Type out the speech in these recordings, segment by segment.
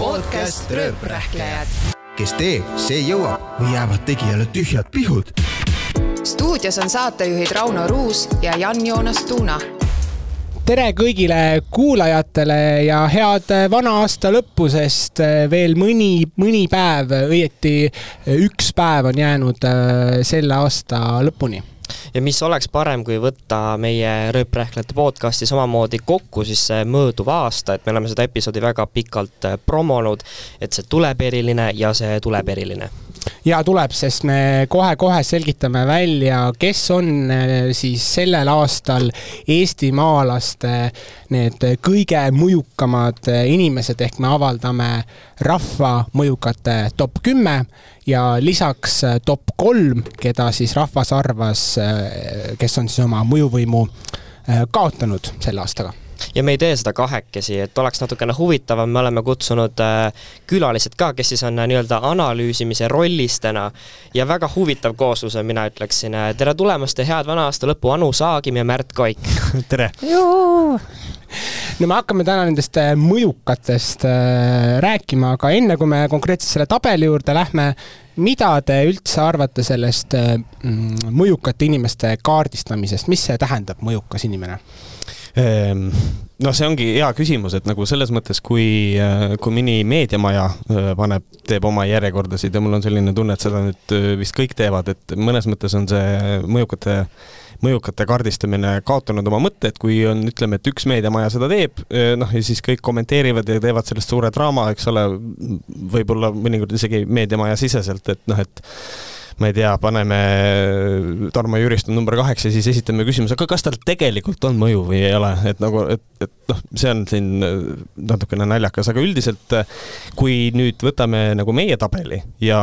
podcast Rööprähklejad. kes teeb, see jõuab või jäävad tegijale tühjad pihud. stuudios on saatejuhid Rauno Ruus ja Jan-Joonas Tuuna. tere kõigile kuulajatele ja head vana aasta lõppu, sest veel mõni, mõni päev, õieti üks päev on jäänud äh, selle aasta lõpuni ja mis oleks parem, kui võtta meie Rööprähklejate podcasti samamoodi kokku siis see mööduv aasta, et me oleme seda episoodi väga pikalt äh, promonud, et see tuleb eriline ja see tuleb eriline. Ja tuleb, sest me kohe-kohe selgitame välja, kes on äh, siis sellel aastal eestimaalaste need kõige mõjukamad äh, inimesed, ehk me avaldame rahva mõjukate top kümme ja lisaks äh, top kolm, keda siis rahvas arvas, kes on siis oma mõjuvõimu kaotanud selle aastaga ja me ei tee seda kahekesi, et oleks natukene huvitavam, me oleme kutsunud äh, külalised ka, kes siis on äh, nii-öelda analüüsimise rollis täna ja väga huvitav kooslus on, mina ütleksin. tere tulemast ja head vana aasta lõppu, Anu Saagim ja Märt Koik. tere! no me hakkame täna nendest äh, mõjukatest äh, rääkima, aga enne kui me konkreetselt selle tabeli juurde lähme, mida te üldse arvate sellest äh, mm, mõjukate inimeste kaardistamisest, mis see tähendab, mõjukas inimene? Ehm, no see ongi hea küsimus, et nagu selles mõttes, kui, kui mõni meediamaja äh, paneb, teeb oma järjekordasid ja mul on selline tunne, et seda nüüd äh, vist kõik teevad, et mõnes mõttes on see mõjukate mõjukate kaardistamine kaotanud oma mõtte, et kui on, ütleme, et üks meediamaja seda teeb, noh ja siis kõik kommenteerivad ja teevad sellest suure draama, eks ole, võib-olla mõnikord isegi meediamaja siseselt, et noh, et ma ei tea, paneme Tarmo Jüristo number kaheksa siis esitame küsimuse, aga kas tal tegelikult on mõju või ei ole, et nagu, et, et noh, see on siin natukene naljakas, aga üldiselt kui nüüd võtame nagu meie tabeli ja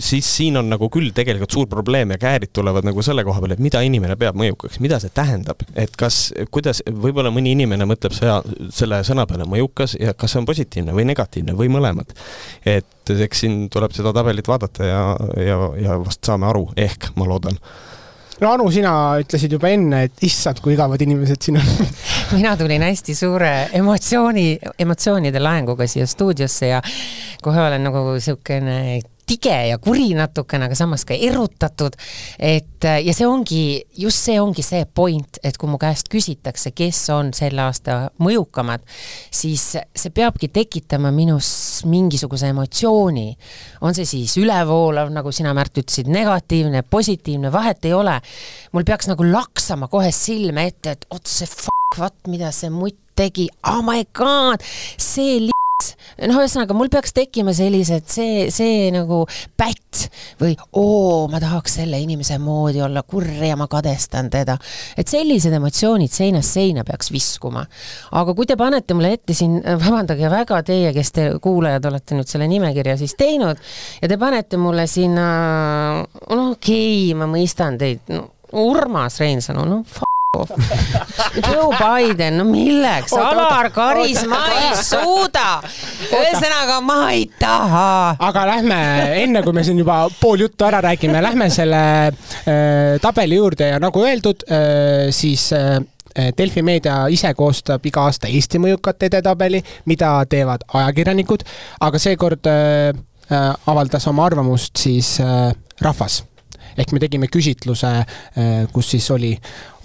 siis siin on nagu küll tegelikult suur probleem ja käärid tulevad nagu selle koha peal, et mida inimene peab mõjukaks, mida see tähendab, et kas, kuidas, võib-olla mõni inimene mõtleb sõja, selle sõna peale mõjukas ja kas see on positiivne või negatiivne või mõlemad. et eks siin tuleb seda tabelit vaadata ja, ja, ja vast saame aru, ehk ma loodan no Anu, sina ütlesid juba enne, et issand, kui igavad inimesed siin on. mina tulin hästi suure emotsiooni, emotsioonide laenguga siia stuudiosse ja kohe olen nagu siukene tige ja kuri natukene, aga samas ka erutatud. et ja see ongi, just see ongi see point, et kui mu käest küsitakse, kes on selle aasta mõjukamad, siis see peabki tekitama minus mingisuguse emotsiooni. on see siis ülevoolav, nagu sina, Märt, ütlesid, negatiivne, positiivne, vahet ei ole. mul peaks nagu laksama kohe silme ette, et oot see fuck, vaat mida see mutt tegi, oh my god, see li- noh, ühesõnaga mul peaks tekkima sellised, see, see nagu pätt või oo, ma tahaks selle inimese moodi olla, kurja, ma kadestan teda. et sellised emotsioonid seinast seina peaks viskuma. aga kui te panete mulle ette siin, vabandage väga teie, kes te kuulajad olete nüüd selle nimekirja siis teinud ja te panete mulle sinna, no okei okay,, ma mõistan teid no,, Urmas Reinsalu, no f- off. Joe Biden, no milleks, Alar Karis, ma ei suuda. ühesõnaga, ma ei taha. aga lähme, enne kui me siin juba pool juttu ära räägime, lähme selle äh, tabeli juurde ja nagu öeldud äh,, siis äh, Delfi meedia ise koostab iga aasta Eesti mõjukate edetabeli, mida teevad ajakirjanikud, aga seekord äh, äh, avaldas oma arvamust siis äh, rahvas ehk me tegime küsitluse, kus siis oli,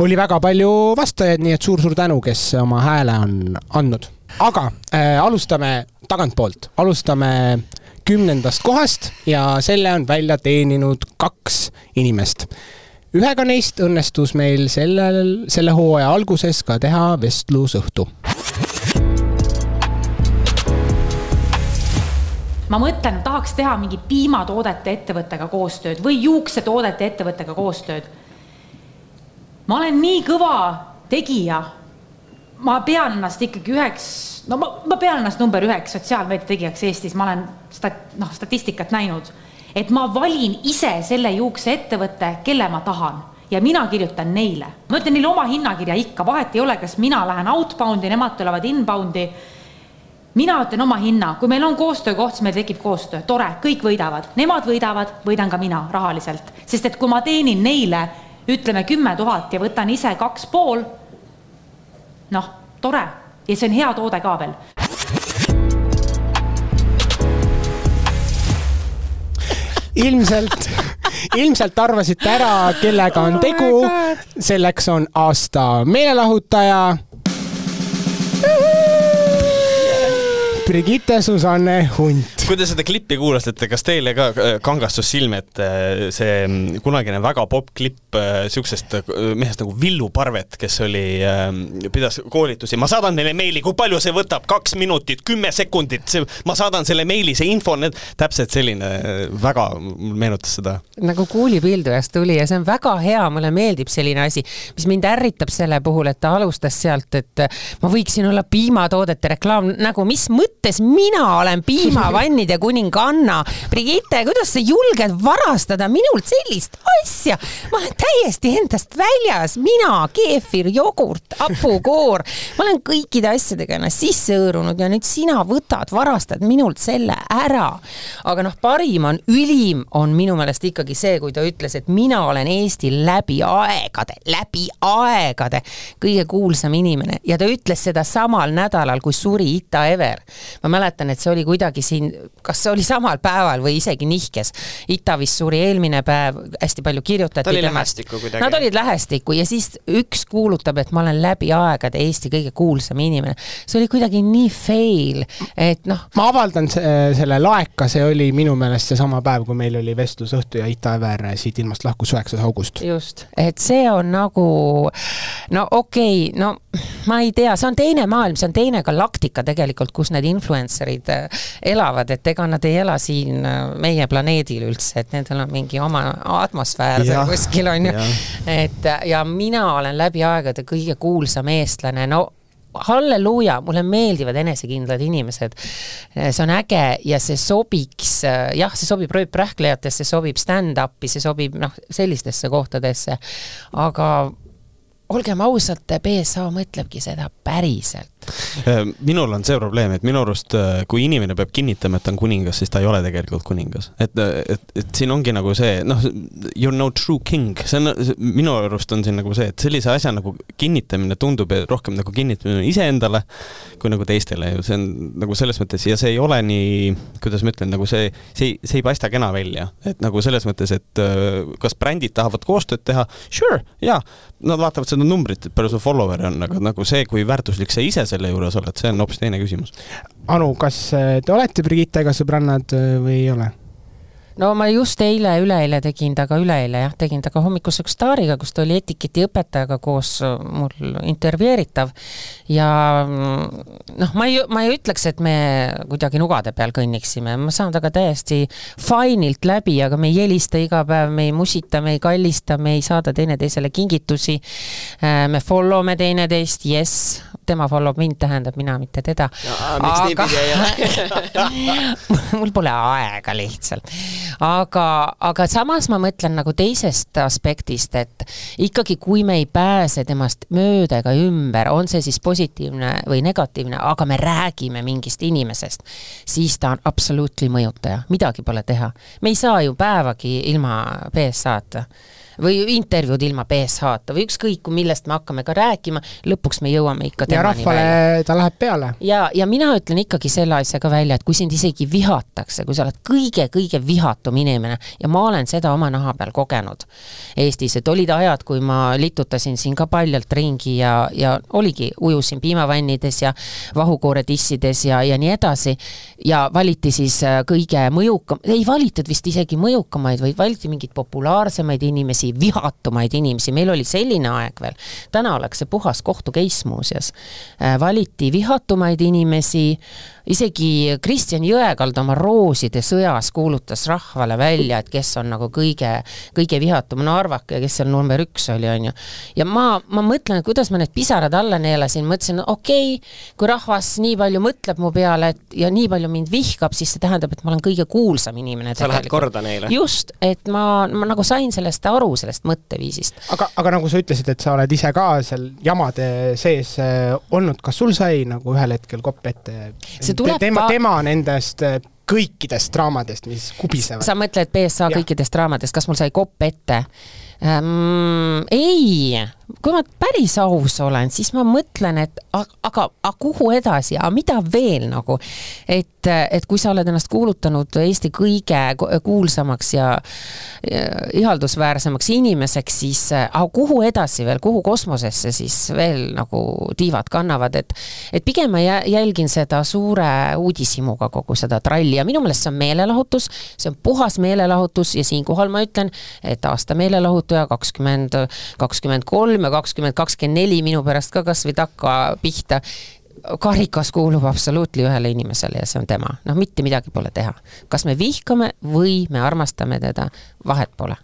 oli väga palju vastajaid, nii et suur-suur tänu, kes oma hääle on andnud. aga äh, alustame tagantpoolt, alustame kümnendast kohast ja selle on välja teeninud kaks inimest. ühega neist õnnestus meil sellel, selle hooaja alguses ka teha vestlusõhtu ma mõtlen, tahaks teha mingi piimatoodete ettevõttega koostööd või juuksetoodete ettevõttega koostööd. ma olen nii kõva tegija. ma pean ennast ikkagi üheks, no ma, ma pean ennast number üheks sotsiaalmeedia tegijaks Eestis, ma olen stat-, noh, statistikat näinud, et ma valin ise selle juukseettevõtte, kelle ma tahan ja mina kirjutan neile. ma ütlen neile oma hinnakirja ikka, vahet ei ole, kas mina lähen outbound'i, nemad tulevad inbound'i mina ütlen oma hinna, kui meil on koostöökoht, siis meil tekib koostöö, tore, kõik võidavad, nemad võidavad, võidan ka mina rahaliselt, sest et kui ma teenin neile ütleme kümme tuhat ja võtan ise kaks pool, noh, tore. Ja see on hea toode ka veel. ilmselt, ilmselt arvasite ära, kellega on tegu, oh selleks on aasta meelelahutaja. Brigitte Susanne Hunt. Kui te seda klippi kuulasite, kas teile ka äh, kangastus silme ette äh, see mm, kunagine väga popp klipp siuksest äh, mehest nagu Villu Parvet, kes oli, pidas koolitusi, ma saadan neile meili, kui palju see võtab, kaks minutit, kümme sekundit, see, ma saadan selle meili, see info, need, täpselt selline, väga meenutas seda. nagu kuulipildujast tuli ja see on väga hea, mulle meeldib selline asi, mis mind ärritab selle puhul, et ta alustas sealt, et ma võiksin olla piimatoodete reklaam, nagu mis mõttes mina olen piimavannide kuninganna. Brigitte, kuidas sa julged varastada minult sellist asja? ma olen täiesti endast väljas, mina, keefir, jogurt, hapukoor, ma olen kõikide asjadega ennast sisse hõõrunud ja nüüd sina võtad, varastad minult selle ära. aga noh, parim on, ülim on minu meelest ikkagi see, kui ta ütles, et mina olen Eesti läbi aegade, läbi aegade kõige kuulsam inimene ja ta ütles seda samal nädalal, kui suri Ita Ever. ma mäletan, et see oli kuidagi siin, kas see oli samal päeval või isegi nihkes. Ita vist suri eelmine päev, hästi palju kirjutati Ta oli lähestikku kuidagi. Nad olid lähestikku ja siis üks kuulutab, et ma olen läbi aegade Eesti kõige kuulsam inimene. see oli kuidagi nii fail, et noh, ma avaldan se- selle laeka, see oli minu meelest seesama päev, kui meil oli vestlusõhtu ja Ita Ever siit ilmast lahkus üheksas august. just, et see on nagu no okei okay,, no ma ei tea, see on teine maailm, see on teine galaktika tegelikult, kus need influencer'id äh, elavad, et ega nad ei ela siin äh, meie planeedil üldse, et nendel on mingi oma atmosfäär seal Jah, kuskil on ju et äh, ja mina olen läbi aegade kõige kuulsam eestlane, no halleluuja, mulle meeldivad enesekindlad inimesed. see on äge ja see sobiks, jah, see sobib rööprähklejatesse, sobib stand-up'i, see sobib noh, sellistesse kohtadesse. aga olgem ausad, BSA mõtlebki seda päriselt. Minul on see probleem, et minu arust äh, kui inimene peab kinnitama, et ta on kuningas, siis ta ei ole tegelikult kuningas. et, et, et siin ongi nagu see, noh, you are no true king, see on, minu arust on siin nagu see, et sellise asja nagu kinnitamine tundub rohkem nagu kinnitamine iseendale kui nagu teistele. Ju, see on nagu selles mõttes ja see ei ole nii, kuidas ma ütlen, nagu see, see see ei paista kena välja, et nagu selles mõttes, et äh, kas brändid tahavad koostööd teha, sure, jaa, nad vaatavad seda numbrit, et palju sul follower'e on, aga nagu see, kui väärtuslik sa ise selle juures oled, see on hoopis teine küsimus. Anu, kas äh, te olete Brigittega sõbrannad äh, või ei ole? no ma just eile, üleeile tegin temaga, üleeile jah, tegin temaga hommikuseks staariga, kus ta oli etiketiõpetajaga koos äh, mul intervjueeritav ja mm, noh, ma ei, ma ei ütleks, et me kuidagi nugade peal kõnniksime, ma saan temaga täiesti fine'ilt läbi, aga me ei helista iga päev, me ei musita, me ei kallista, me ei saada teineteisele kingitusi. me follow me teineteist, jess, tema follow mind, tähendab mina, mitte teda. ole? mul pole aega lihtsalt. aga, aga samas ma mõtlen nagu teisest aspektist, et ikkagi, kui me ei pääse temast mööda ega ümber, on see siis positiivne või negatiivne, aga me räägime mingist inimesest, siis ta on absoluutli mõjutaja, midagi pole teha. me ei saa ju päevagi ilma BSA-ta või intervjuud ilma BSH-ta või ükskõik, millest me hakkame ka rääkima, lõpuks me jõuame ikka ja rahvale ta läheb peale. ja, ja mina ütlen ikkagi selle asja ka välja, et kui sind isegi vihatakse, kui sa oled kõige-kõige vihatum inimene ja ma olen seda oma naha peal kogenud Eestis, et olid ajad, kui ma litutasin siin ka paljalt ringi ja, ja oligi, ujusin piimavannides ja vahukoore dissides ja, ja nii edasi ja valiti siis äh, kõige mõjukam, ei valitud vist isegi mõjukamaid, vaid valiti mingeid populaarsemaid inimesi, vihatumaid inimesi, meil oli selline aeg veel, täna oleks see puhas kohtu case muuseas. valiti vihatumaid inimesi, isegi Kristjan Jõekald oma Rooside sõjas kuulutas rahvale välja, et kes on nagu kõige, kõige vihatum, no arvake, kes seal number üks oli, on ju. ja ma, ma mõtlen, et kuidas ma need pisarad alla neelasin, mõtlesin, okei okay,, kui rahvas nii palju mõtleb mu peale, et ja nii palju mind vihkab, siis see tähendab, et ma olen kõige kuulsam inimene sa lähed korda neile. just, et ma, ma nagu sain sellest aru, sellest mõtteviisist. aga, aga nagu sa ütlesid, et sa oled ise ka seal jamade sees äh, olnud, kas sul sai nagu ühel hetkel kopp ette See tuleb tema tema nendest äh, kõikidest draamadest, mis kubisevad? sa mõtled BSA Jah. kõikidest draamadest, kas mul sai kopp ette ähm,? ei, kui ma päris aus olen, siis ma mõtlen, et aga, aga, kuhu edasi, aga mida veel nagu. et, et kui sa oled ennast kuulutanud Eesti kõige kuulsamaks ja, ja ihaldusväärsemaks inimeseks, siis aga kuhu edasi veel, kuhu kosmosesse siis veel nagu tiivad kannavad, et et pigem ma jälgin seda suure uudishimuga kogu seda tralli ja minu meelest see on meelelahutus, see on puhas meelelahutus ja siinkohal ma ütlen, et aasta meelelahutaja kakskümmend, kakskümmend kolm ja kakskümmend, kakskümmend neli minu pärast ka kas või takka pihta karikas kuulub absoluutli ühele inimesele ja see on tema, noh, mitte midagi pole teha. kas me vihkame või me armastame teda, vahet pole.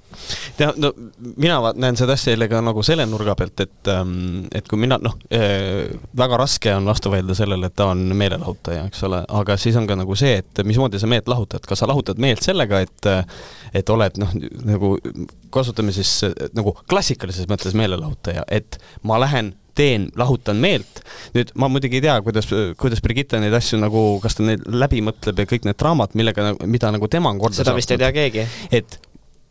tead, no mina näen seda asja jälle ka nagu selle nurga pealt, et, ähm, et kui mina noh, äh, väga raske on vastu vaielda sellele, et ta on meelelahutaja, eks ole, aga siis on ka nagu see, et mismoodi sa meelt lahutad, kas sa lahutad meelt sellega, et et oled noh, nagu kasutame siis nagu klassikalises mõttes meelelahutaja, et ma lähen teen, lahutan meelt. nüüd ma muidugi ei tea, kuidas, kuidas Brigitte neid asju nagu, kas ta neid läbi mõtleb ja kõik need draamad, millega, mida nagu tema on korda seda vist ei tea keegi. et,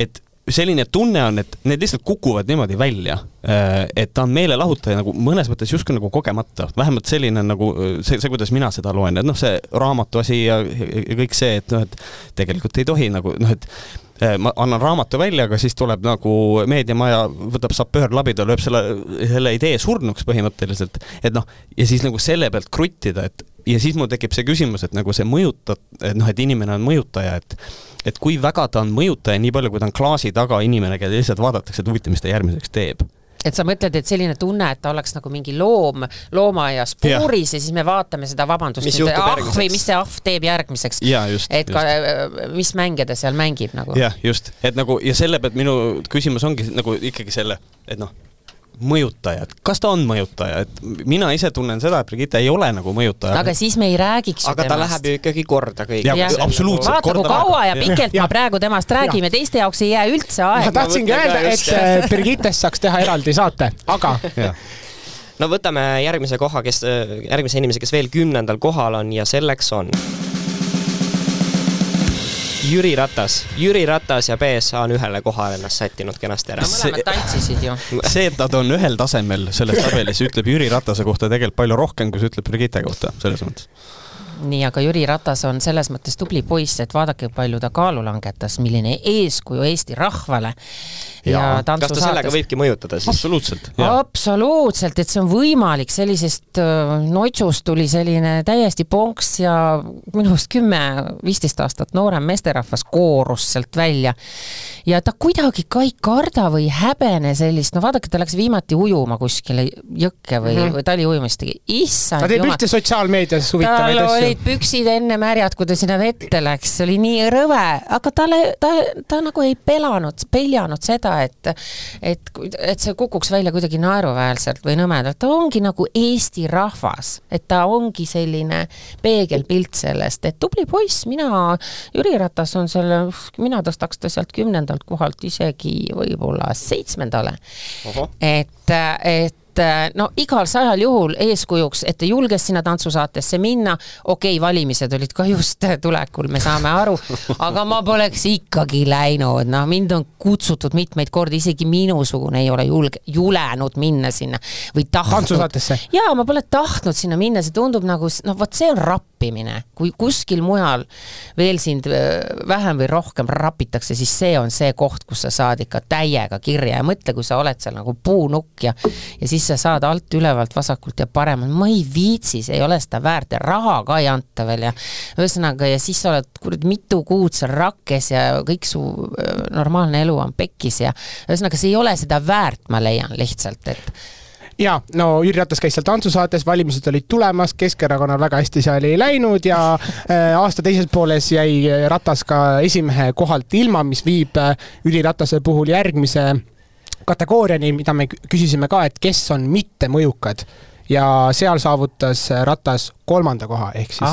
et selline tunne on, et need lihtsalt kukuvad niimoodi välja. Äh, et ta on meelelahutaja nagu mõnes mõttes justkui nagu kogemata, vähemalt selline nagu see, see, kuidas mina seda loen, et noh, see raamatu asi ja, ja kõik see, et noh, et tegelikult ei tohi nagu noh, et ma annan raamatu välja, aga siis tuleb nagu meediamaja, võtab sapöör labida, lööb selle, selle idee surnuks põhimõtteliselt. et noh, ja siis nagu selle pealt kruttida, et ja siis mul tekib see küsimus, et nagu see mõjutab, et noh, et inimene on mõjutaja, et et kui väga ta on mõjutaja, nii palju kui ta on klaasi taga inimene, keda lihtsalt vaadatakse, et huvitav, mis ta järgmiseks teeb et sa mõtled, et selline tunne, et ta oleks nagu mingi loom loomaaias puuris ja. ja siis me vaatame seda, vabandust, ahv või mis see ahv teeb järgmiseks. et ka, äh, mis mänge ta seal mängib nagu. jah, just, et nagu ja selle pealt minu küsimus ongi nagu ikkagi selle, et noh mõjutajad, kas ta on mõjutaja, et mina ise tunnen seda, et Brigitte ei ole nagu mõjutaja. aga siis me ei räägiks ju aga temast. ta läheb ju ikkagi korda kõigile. absoluutselt. vaata, kui kaua ja pikalt ja. me praegu temast räägime, teiste jaoks ei jää üldse aega. ma tahtsingi öelda, et äh, Brigittest saaks teha eraldi saate, aga no võtame järgmise koha, kes, järgmise inimese, kes veel kümnendal kohal on ja selleks on Jüri Ratas, Jüri Ratas ja BSA on ühele kohale ennast sättinud kenasti ära. mõlemad tantsisid ju. see, et nad on ühel tasemel selles tabelis, ütleb Jüri Ratase kohta tegelikult palju rohkem, kui see ütleb Brigitte kohta, selles mõttes nii, aga Jüri Ratas on selles mõttes tubli poiss, et vaadake, palju ta kaalu langetas, milline eeskuju Eesti rahvale. ja, ja kas ta sellega võibki mõjutada siis? absoluutselt. absoluutselt, et see on võimalik, sellisest noitsust tuli selline täiesti ponks ja minu arust kümme-viisteist aastat noorem meesterahvas koorus sealt välja. ja ta kuidagi ka ei karda või häbene sellist, no vaadake, ta läks viimati ujuma kuskile jõkke või mm, -hmm. või taliuimist tegi, issand ta teeb ühte sotsiaalmeedias huvitavaid asju olid püksid enne märjad, kui ta sinna vette läks, see oli nii rõve, aga talle, ta, ta nagu ei pelanud, peljanud seda, et et, et see kukuks välja kuidagi naeruväärselt või nõmedalt, ta ongi nagu Eesti rahvas, et ta ongi selline peegelpilt sellest, et tubli poiss, mina, Jüri Ratas on selle, mina tõstaks ta sealt kümnendalt kohalt isegi võib-olla seitsmendale. et, et et äh, no igal sajal juhul eeskujuks, et ta julges sinna tantsusaatesse minna, okei okay,, valimised olid ka just tulekul, me saame aru, aga ma poleks ikkagi läinud, noh, mind on kutsutud mitmeid kordi, isegi minusugune ei ole julge, julenud minna sinna või tahtnud. tantsusaatesse? jaa, ma pole tahtnud sinna minna, see tundub nagu, noh, vot see on rappimine, kui kuskil mujal veel sind äh, vähem või rohkem rapitakse, siis see on see koht, kus sa saad ikka täiega kirja ja mõtle, kui sa oled seal nagu puunukk ja ja siis sa saad alt, ülevalt, vasakult ja paremalt, ma ei viitsi, see ei ole seda väärt ja raha ka ei anta veel ja ühesõnaga, ja siis sa oled kurat mitu kuud seal rakkes ja kõik su äh, normaalne elu on pekkis ja ühesõnaga, see ei ole seda väärt, ma leian lihtsalt, et ja no Jüri Ratas käis seal tantsusaates, valimised olid tulemas, Keskerakonnal väga hästi seal ei läinud ja äh, aasta teises pooles jäi Ratas ka esimehe kohalt ilma, mis viib äh, Jüri Ratase puhul järgmise kategooriani, mida me küsisime ka, et kes on mittemõjukad ja seal saavutas Ratas kolmanda koha, ehk siis,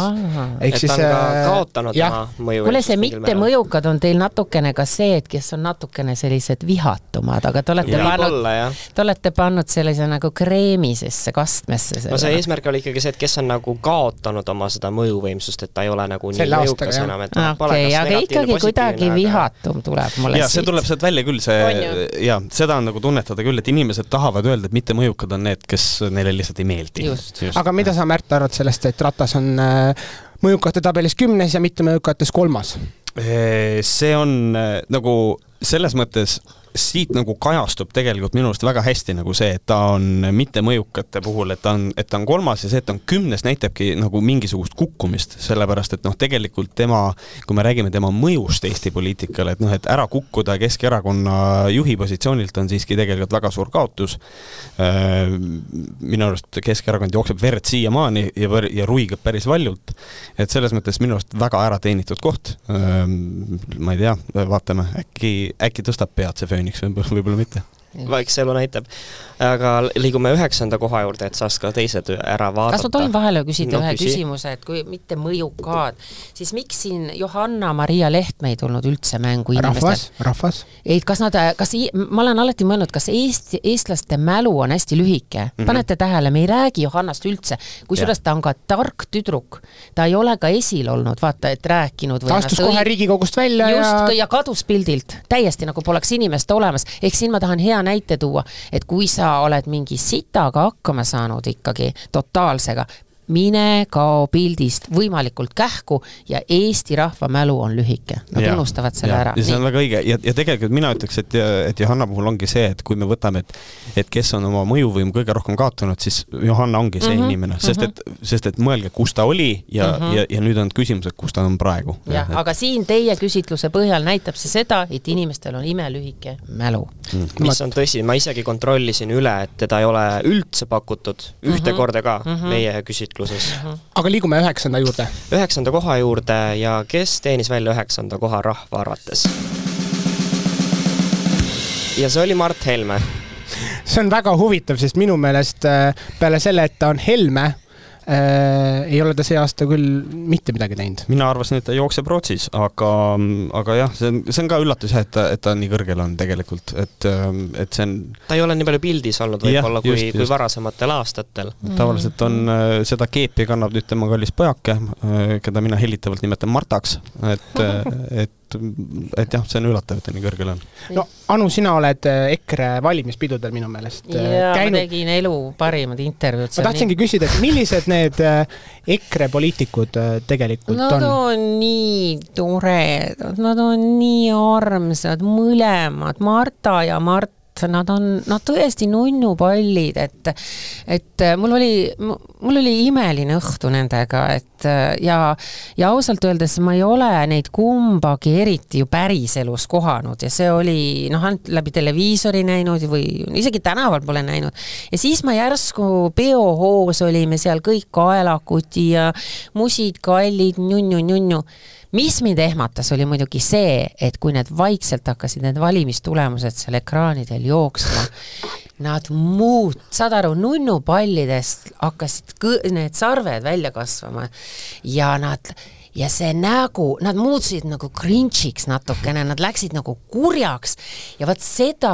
ehk siis ta on ka kaotanud jah. oma mõju. kuule, see mittemõjukad on teil natukene ka see, et kes on natukene sellised vihatumad, aga te olete pannud, te olete pannud sellise nagu kreemisesse kastmesse. no see eesmärk oli ikkagi see, et kes on nagu kaotanud oma seda mõjuvõimsust, et ta ei ole nagu nii Selle mõjukas enam, et ah, okei okay,, aga ikkagi kuidagi aga... vihatum tuleb mulle ja see tuleb sealt välja küll, see, jaa, seda on nagu tunnetada küll, et inimesed tahavad öelda, et mittemõjukad on need, kes neile lihtsalt ei meeldi. aga mida sa, Märt, arvad sellest, et Ratas on äh, mõjukate tabelis kümnes ja mittemõjukates kolmas? see on äh, nagu selles mõttes siit nagu kajastub tegelikult minu arust väga hästi nagu see, et ta on mittemõjukate puhul, et ta on, et ta on kolmas ja see, et ta on kümnes, näitabki nagu mingisugust kukkumist, sellepärast et noh, tegelikult tema, kui me räägime tema mõjust Eesti poliitikale, et noh, et ära kukkuda Keskerakonna juhi positsioonilt on siiski tegelikult väga suur kaotus. Äh, minu arust Keskerakond jookseb verd siiamaani ja, ja ruigab päris valjult. et selles mõttes minu arust väga ära teenitud koht. Äh, ma ei tea, vaatame, äkki, äkki tõstab pead see fööniks, võib-olla mitte eks elu näitab. Aga liigume üheksanda koha juurde, et saaks ka teised ära vaadata. kas ma tohin vahele küsida no, ühe küsi. küsimuse, et kui mitte mõjukad, siis miks siin Johanna-Maria Lehtme ei tulnud üldse mängu inimestel? rahvas, rahvas. ei, kas nad, kas, ma olen alati mõelnud, kas Eesti, eestlaste mälu on hästi lühike mm, -hmm. panete tähele, me ei räägi Johannast üldse, kusjuures ta on ka tark tüdruk. ta ei ole ka esil olnud, vaata, et rääkinud ta astus kohe õig... Riigikogust välja just, ja ja kadus pildilt, täiesti nagu poleks inimest olemas, ehk siin ma tahan hea näite tuua, et kui sa oled mingi sitaga hakkama saanud ikkagi, totaalsega, mine kao pildist võimalikult kähku ja Eesti rahva mälu on lühike. Nad ja, unustavad selle ja, ära. ja see on väga õige ja, ja tegelikult mina ütleks, et, et Johanna puhul ongi see, et kui me võtame, et et kes on oma mõjuvõimu kõige rohkem kaotanud, siis Johanna ongi see mm -hmm, inimene, sest et, mhm. sest et mõelge, kus ta oli ja mm, -hmm. ja, ja nüüd on küsimus, et kus ta on praegu. jah, aga siin teie küsitluse põhjal näitab see seda, et inimestel on imelühike mälu mm.. mis on tõsi, ma isegi kontrollisin üle, et teda ei ole üldse pakutud ühte mm -hmm. korda ka mm -hmm. meie küsitluses küsitluses. aga liigume üheksanda juurde. üheksanda koha juurde ja kes teenis välja üheksanda koha rahva arvates? ja see oli Mart Helme. see on väga huvitav, sest minu meelest äh, peale selle, et ta on Helme äh, ei ole ta see aasta küll mitte midagi teinud. mina arvasin, et ta jookseb Rootsis, aga, aga jah, see on, see on ka üllatus jah, et ta, et ta nii kõrgel on tegelikult, et, et see on ta ei ole nii palju pildis olnud võib-olla kui, kui varasematel aastatel. Mm.. tavaliselt on, äh, seda keepi kannab nüüd tema kallis pojake, äh, keda mina hellitavalt nimetan Martaks, et, et et, et jah, see on üllatav, et ta nii kõrgel on. no Anu, sina oled äh, EKRE valimispidudel minu meelest äh, jaa käinud..., ma tegin elu parimad intervjuud ma tahtsingi nii... küsida, et millised need äh, EKRE poliitikud tegelikult nad on? Nad on nii toredad, nad on nii armsad, mõlemad, Marta ja Mart nad on, nad tõesti nunnupallid, et, et mul oli, mul oli imeline õhtu nendega, et ja, ja ausalt öeldes ma ei ole neid kumbagi eriti ju päriselus kohanud ja see oli noh, ainult läbi televiisori näinud või isegi tänaval pole näinud. ja siis ma järsku peohoos olime seal kõik kaelakuti ja musid kallid, nunnu-nunnu mis mind ehmatas, oli muidugi see, et kui need vaikselt hakkasid, need valimistulemused seal ekraanidel jooksma, nad muut-, saad aru, nunnupallidest hakkasid need sarved välja kasvama ja nad ja see nägu, nad muutusid nagu cringe'iks natukene, nad läksid nagu kurjaks ja vot seda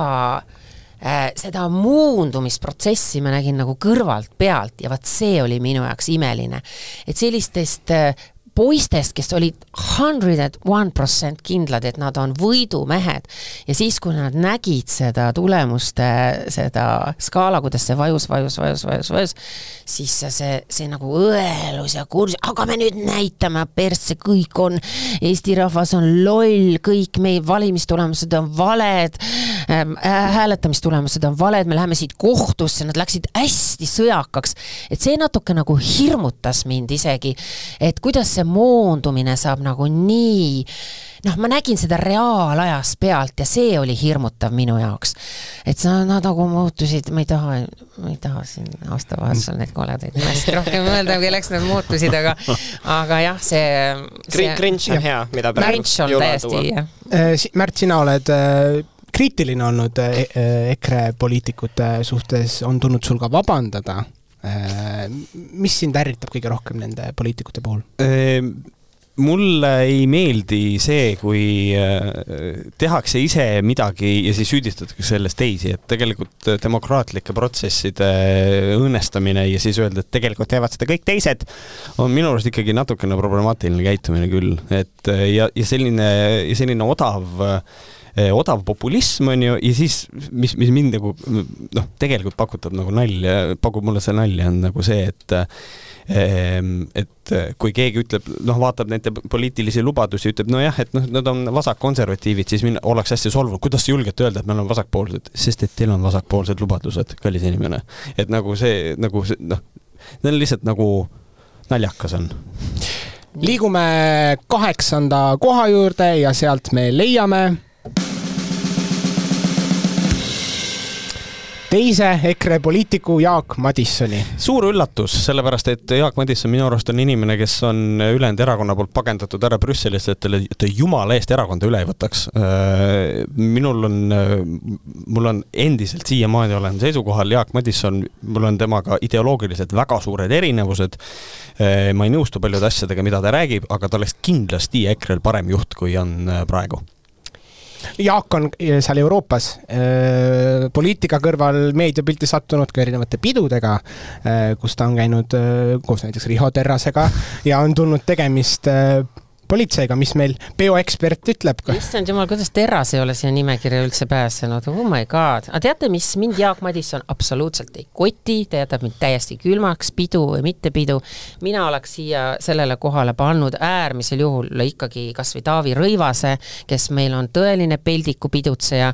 äh, seda muundumisprotsessi ma nägin nagu kõrvalt pealt ja vot see oli minu jaoks imeline. et sellistest äh, poistest, kes olid hundred and one percent kindlad, et nad on võidumehed ja siis, kui nad nägid seda tulemuste, seda skaala, kuidas see vajus, vajus, vajus, vajus, vajus, siis see, see nagu õelus ja kurss, aga me nüüd näitame persse, kõik on, Eesti rahvas on loll, kõik meie valimistulemused on valed ähm,, hääletamistulemused on valed, me läheme siit kohtusse, nad läksid hästi sõjakaks. et see natuke nagu hirmutas mind isegi, et kuidas see see moondumine saab nagu nii noh, ma nägin seda reaalajas pealt ja see oli hirmutav minu jaoks. et sa, nad nagu muutusid, ma ei taha, ma ei taha siin aastavahetusel neid koledaid nimesid rohkem öelda, kelleks nad muutusid, aga aga jah, see, see Cringe on hea, mida praegu jõulua tuua. Äh, Märt, sina oled äh, kriitiline olnud äh, EKRE poliitikute suhtes, on tulnud sul ka vabandada mis sind ärritab kõige rohkem nende poliitikute puhul? Ehm, mulle ei meeldi see, kui äh, tehakse ise midagi ja siis süüdistatakse selles teisi, et tegelikult demokraatlike protsesside õõnestamine ja siis öelda, et tegelikult teevad seda kõik teised, on minu arust ikkagi natukene problemaatiline käitumine küll, et ja, ja selline, selline odav Eh, odav populism on ju, ja siis, mis, mis mind nagu noh, tegelikult pakutab nagu nalja, pakub mulle see nalja, on nagu see, et ehm, et kui keegi ütleb, noh, vaatab nende poliitilisi lubadusi, ütleb nojah, et noh, nad on vasakkonservatiivid, siis mind oleks hästi solvunud, kuidas te julgete öelda, et me oleme vasakpoolsed, sest et teil on vasakpoolsed lubadused, kallis inimene. et nagu see, nagu see, noh, see on lihtsalt nagu naljakas on. Liigume kaheksanda koha juurde ja sealt me leiame teise EKRE poliitiku Jaak Madissoni. suur üllatus, sellepärast et Jaak Madisson minu arust on inimene, kes on ülejäänud erakonna poolt pagendatud ära Brüsselist, et talle, ta jumala eest erakonda üle ei võtaks. Äh, minul on, mul on endiselt siiamaani olen seisukohal, Jaak Madisson, mul on temaga ideoloogiliselt väga suured erinevused. Äh, ma ei nõustu paljude asjadega, mida ta räägib, aga ta oleks kindlasti EKRE-l parem juht, kui on äh, praegu Jaak on eh, seal Euroopas eh, poliitika kõrval meediapilti sattunud ka erinevate pidudega, eh, kus ta on käinud koos näiteks Riho Terrasega ja on tulnud tegemist politseiga, mis meil bioekspert ütleb. issand jumal, kuidas Terras ei ole siia nimekirja üldse pääsenud, oh my god. aga teate, mis mind Jaak Madisson absoluutselt ei koti, ta jätab mind täiesti külmaks, pidu või mitte pidu. mina oleks siia sellele kohale pannud äärmisel juhul ikkagi kas või Taavi Rõivase, kes meil on tõeline peldikupidutseja,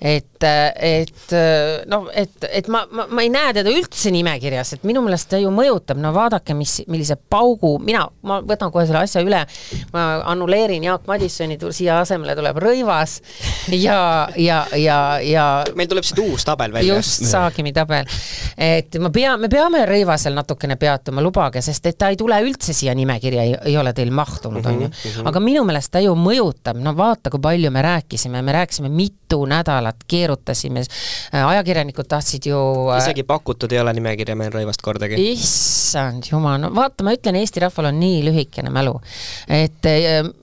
et, et noh, et, et ma, ma, ma ei näe teda üldse nimekirjas, et minu meelest ta ju mõjutab, no vaadake, mis, millise paugu, mina, ma võtan kohe selle asja üle, ma annuleerin Jaak Madissoni, siia asemele tuleb Rõivas ja, ja, ja, ja meil tuleb siit uus tabel välja. just, Saagimi tabel. et ma pea, me peame Rõivasel natukene peatuma, lubage, sest et ta ei tule üldse siia nimekirja, ei ole teil mahtunud, on ju. Mhm, mhm. aga minu meelest ta ju mõjutab, no vaata, kui palju me rääkisime, me rääkisime mitu nädalat, keerutasime, ajakirjanikud tahtsid ju äh, isegi pakutud ei ole nimekirja meil Rõivast kordagi. issand jumal, no vaata, ma ütlen, Eesti rahval on nii lühikene mälu, et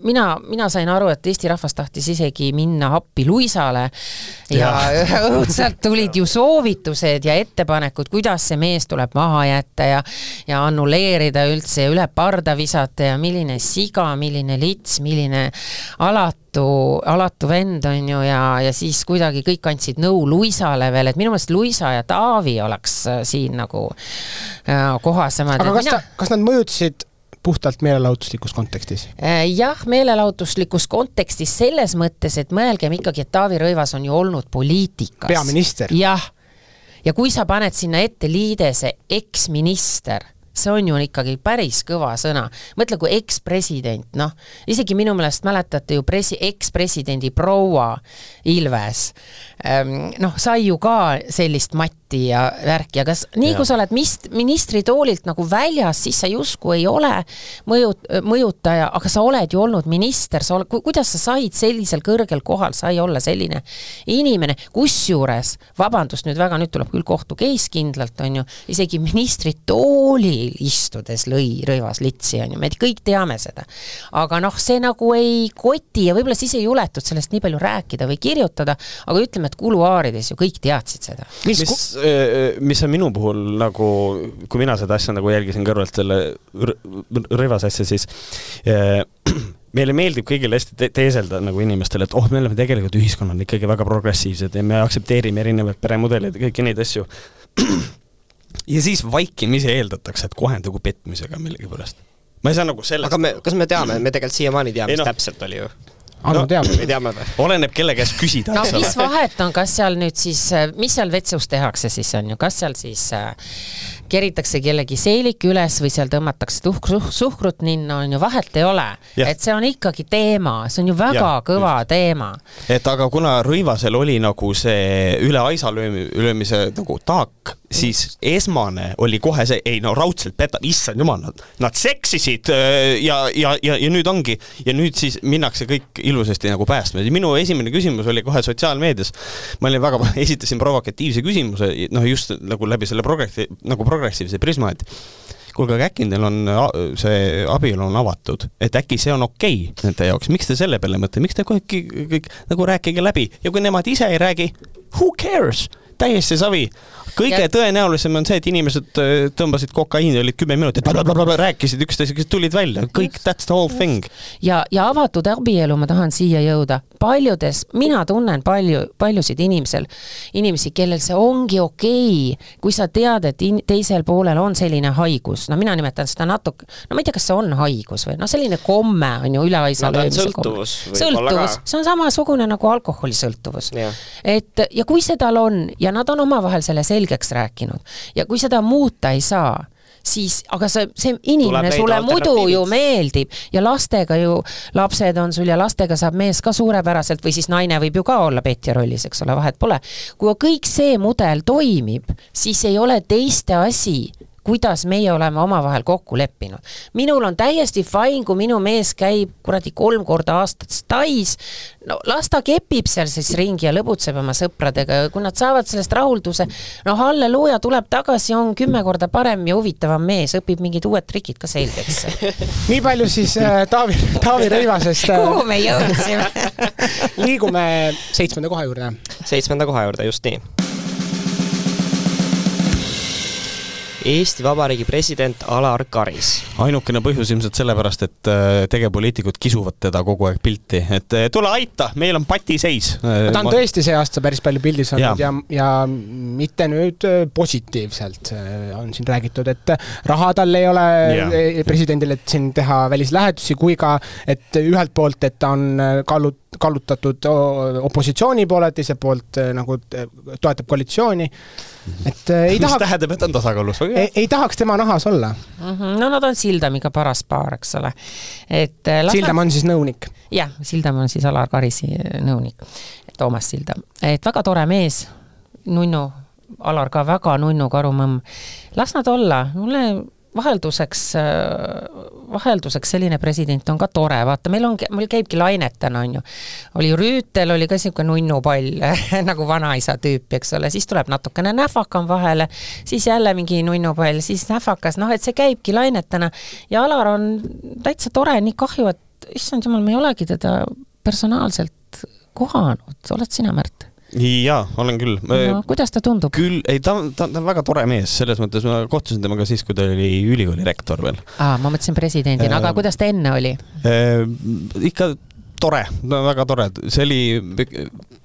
mina, mina sain aru, et Eesti rahvas tahtis isegi minna appi Luisale ja, ja õudselt tulid ju soovitused ja ettepanekud, kuidas see mees tuleb maha jätta ja ja annuleerida üldse ja üle parda visata ja milline siga, milline lits, milline alatu, alatu vend on ju ja, ja siis kuidagi kõik andsid nõu Luisale veel, et minu meelest Luisa ja Taavi oleks äh, siin nagu äh, kohasemad. aga kas mina... ta, kas nad mõjutasid puhtalt meelelahutuslikus kontekstis? Äh, jah, meelelahutuslikus kontekstis selles mõttes, et mõelgem ikkagi, et Taavi Rõivas on ju olnud poliitikas. peaminister. jah, ja kui sa paned sinna ette liidese eksminister see on ju ikkagi päris kõva sõna. mõtle, kui ekspresident, noh, isegi minu meelest mäletate ju presi-, ekspresidendi proua Ilves, ehm, noh, sai ju ka sellist matti debatti ja värki, aga nii kui sa oled mist-, ministritoolilt nagu väljas, siis sa justkui ei ole mõju, mõjutaja, aga sa oled ju olnud minister, sa oled, kuidas sa said sellisel kõrgel kohal, sai olla selline inimene, kusjuures, vabandust nüüd väga, nüüd tuleb küll kohtu case kindlalt, on ju, isegi ministritoolil istudes lõi Rõivas litsi, on ju, me kõik teame seda. aga noh, see nagu ei koti ja võib-olla siis ei juletud sellest nii palju rääkida või kirjutada, aga ütleme, et kuluaarides ju kõik teadsid seda. mis, mis mis on minu puhul nagu, kui mina seda asja nagu jälgisin kõrvalt, selle rõivase asja, siis äh, meile meeldib kõigile hästi te teeselda nagu inimestele, et oh, me oleme tegelikult ühiskonnana ikkagi väga progressiivsed ja me aktsepteerime erinevaid peremudeleid ja kõiki neid asju. ja siis vaikimisi eeldatakse, et kohendagu petmisega millegipärast. ma ei saa nagu selle aga me, kas me teame, me tegelikult siiamaani teame, mis no, täpselt oli ju Anu no, teab. me teame või? oleneb, kelle käest küsida, no, mis vahet on, kas seal nüüd siis, mis seal vetsus tehakse siis on ju, kas seal siis äh, keritakse kellegi seelik üles või seal tõmmatakse tuhk, suh, suhkrut ninna, on ju, vahet ei ole. et see on ikkagi teema, see on ju väga ja, kõva just. teema. et aga kuna Rõivasel oli nagu see üle aisa löömi, löömise nagu taak siis esmane oli kohe see, ei no raudselt petab, issand jumal, nad, nad seksisid äh, ja, ja, ja, ja nüüd ongi, ja nüüd siis minnakse kõik ilusasti nagu päästma. Minu esimene küsimus oli kohe sotsiaalmeedias, ma olin väga, esitasin provokatiivse küsimuse, noh just nagu läbi selle progressi-, nagu progressiivse prisma, et kuulge, aga äkki neil on see abielu on avatud, et äkki see on okei okay nende jaoks, miks te selle peale mõtlete, miks te kõik, kõik nagu rääkige läbi? Ja kui nemad ise ei räägi, who cares, täiesti savi. Kõige ja... tõenäolisem on see, et inimesed äh, tõmbasid kokaiini, olid kümme minutit, rääkisid üksteisega, tulid välja, kõik that's the whole thing. ja, ja avatud abielu, ma tahan siia jõuda, paljudes, mina tunnen palju, paljusid inimesel, inimesi, kellel see ongi okei okay,, kui sa tead, et in, teisel poolel on selline haigus, no mina nimetan seda natuke, no ma ei tea, kas see on haigus või noh, selline komme on ju üleaisa no, löömise sõltuvus, sõltuvus, see on samasugune nagu alkoholisõltuvus. et ja kui see tal on ja nad on omavahel selle selgeks selgeks rääkinud. ja kui seda muuta ei saa, siis, aga see, see inimene sulle muidu ju meeldib ja lastega ju, lapsed on sul ja lastega saab mees ka suurepäraselt või siis naine võib ju ka olla petja rollis, eks ole, vahet pole. kui kõik see mudel toimib, siis ei ole teiste asi kuidas meie oleme omavahel kokku leppinud. minul on täiesti fine, kui minu mees käib kuradi kolm korda aastas Tais, no las ta kepib seal siis ringi ja lõbutseb oma sõpradega ja kui nad saavad sellest rahulduse, noh, halleluuja, tuleb tagasi, on kümme korda parem ja huvitavam mees, õpib mingid uued trikid ka selgeks. Nii palju siis äh, Taavi, Taavi Rõivasest äh, kuhu me jõudsime? Liigume seitsmenda koha juurde. seitsmenda koha juurde, just nii Eesti Vabariigi president Alar Karis. ainukene põhjus ilmselt sellepärast, et äh, tegevpoliitikud kisuvad teda kogu aeg pilti, et äh, tule aita, meil on patiseis. ta on ma... tõesti see aasta päris palju pildis olnud ja, ja, ja mitte nüüd äh, positiivselt on siin räägitud, et raha tal ei ole ja. presidendil, et siin teha välislähetusi, kui ka, et ühelt poolt, et ta on kallut-, kallutatud opositsiooni poole, teiselt poolt nagu toetab koalitsiooni et äh, ei tahaks. mis tähendab, et on tasakaalus või? ei, ei tahaks tema nahas olla mm. -hmm. no nad on Sildamiga paras paar, eks ole. et äh, Sildam on siis nõunik? jah, Sildam on siis Alar Karisi äh, nõunik, Toomas Sildam. et väga tore mees, nunnu, Alar ka väga nunnu karumõmm. las nad olla, mulle vahelduseks, vahelduseks selline president on ka tore, vaata, meil on, meil käibki lainetena, on ju. oli Rüütel, oli ka niisugune nunnupall nagu vanaisa tüüpi, eks ole, siis tuleb natukene näfakam vahele, siis jälle mingi nunnupall, siis näfakas, noh, et see käibki lainetena ja Alar on täitsa tore, nii kahju, et issand jumal, me ei olegi teda personaalselt kohanud, oled sina, Märt? Jaa, olen küll no,. kuidas ta tundub? küll, ei ta, ta, ta on väga tore mees, selles mõttes ma kohtusin temaga siis, kui ta oli ülikooli rektor veel. aa, ma mõtlesin presidendina, aga kuidas ta enne oli? ikka tore, no väga tore, see oli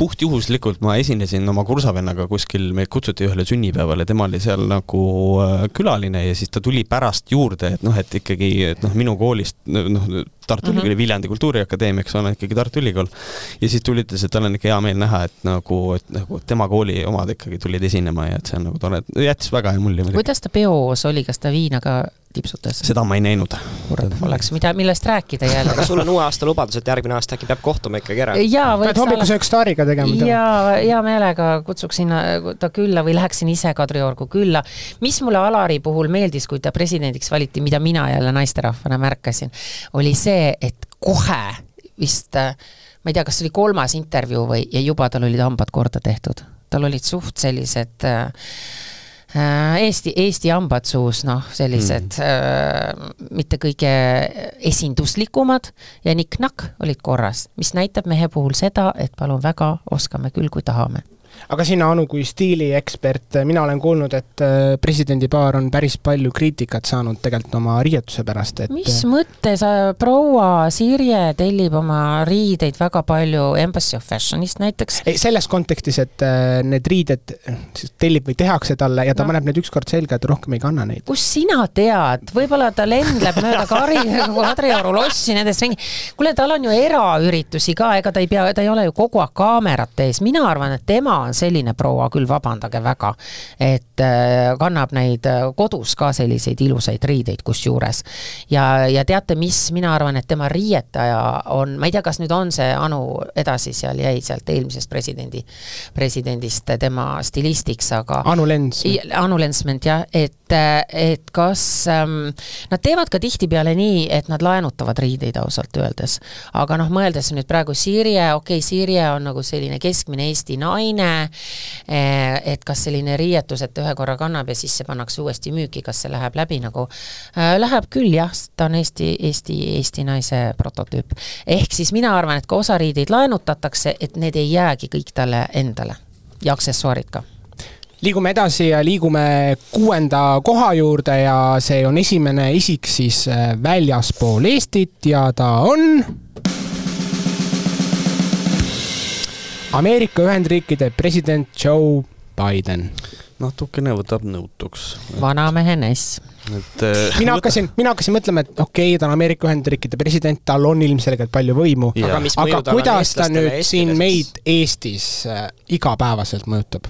puhtjuhuslikult, ma esinesin oma kursavennaga kuskil, meid kutsuti ühele sünnipäevale, tema oli seal nagu äh, külaline ja siis ta tuli pärast juurde, et noh, et ikkagi, et noh, minu koolist noh, Tartu Ülikooli mm -hmm. Viljandi Kultuuriakadeemia, eks ole, ikkagi Tartu Ülikool. ja siis tuli ütles, et tal on ikka hea meel näha, et nagu, et nagu tema kooli omad ikkagi tulid esinema ja et see on nagu tore, jättis väga hea mulje. kuidas ta peos oli, kas ta viina ka tipsutas? seda ma ei näinud. oleks mida, millest rääkida jälle. aga sul on uue aasta lubadus, et järgmine aasta äkki peab kohtuma ikkagi ära? jaa, pead hommikusööks Staariga tegema. jaa, hea meelega kutsuksin ta külla või läheksin ise Kadriorgu külla. mis mulle Alari puhul meeldis, kui ta presidendiks valiti, mida mina jälle naisterahvana märkasin, oli see, et kohe vist ma ei tea, kas see oli kolmas intervjuu või, ja juba tal olid hambad korda tehtud. tal olid suht sellised Äh, Eesti, Eesti hambad suus, noh, sellised mm. äh, mitte kõige esinduslikumad ja nikk-nakk olid korras, mis näitab mehe puhul seda, et palun väga, oskame küll, kui tahame aga sina, Anu, kui stiiliekspert, mina olen kuulnud, et äh, presidendipaar on päris palju kriitikat saanud tegelikult oma riietuse pärast, et mis mõttes proua Sirje tellib oma riideid väga palju Embassy of Fashionist näiteks? ei, selles kontekstis, et äh, need riided tellib või tehakse talle ja ta no. paneb need ükskord selga, et rohkem ei kanna neid. kust sina tead, võib-olla ta lendleb mööda Kari nagu Kadrioru lossi nendest ringi. kuule, tal on ju eraüritusi ka, ega ta ei pea, ta ei ole ju kogu aeg kaamerate ees, mina arvan, et tema on selline proua küll, vabandage väga, et äh, kannab neid äh, kodus ka selliseid ilusaid riideid kusjuures. ja, ja teate, mis, mina arvan, et tema riietaja on, ma ei tea, kas nüüd on see Anu edasi seal jäi sealt eelmisest presidendi, presidendist tema stilistiks, aga Anu Lens. Anu Lensment jah, et, et kas ähm, nad teevad ka tihtipeale nii, et nad laenutavad riideid ausalt öeldes. aga noh, mõeldes nüüd praegu Sirje, okei okay,, Sirje on nagu selline keskmine Eesti naine, eh, et kas selline riietus, et ühe korra kannab ja siis see pannakse uuesti müüki, kas see läheb läbi nagu äh,, läheb küll jah, ta on Eesti, Eesti, Eesti naise prototüüp. ehk siis mina arvan, et ka osa riideid laenutatakse, et need ei jäägi kõik talle endale ja aksessuaarid ka liigume edasi ja liigume kuuenda koha juurde ja see on esimene isik siis äh, väljaspool Eestit ja ta on Ameerika Ühendriikide president Joe Biden. natukene võtab nõutuks. vanamehe näss et äh, mina hakkasin, mina hakkasin mõtlema, et okei okay,, ta on Ameerika Ühendriikide president, tal on ilmselgelt palju võimu, Aga aga, aga kuidas ta nüüd siin meid Eestis äh, igapäevaselt mõjutab?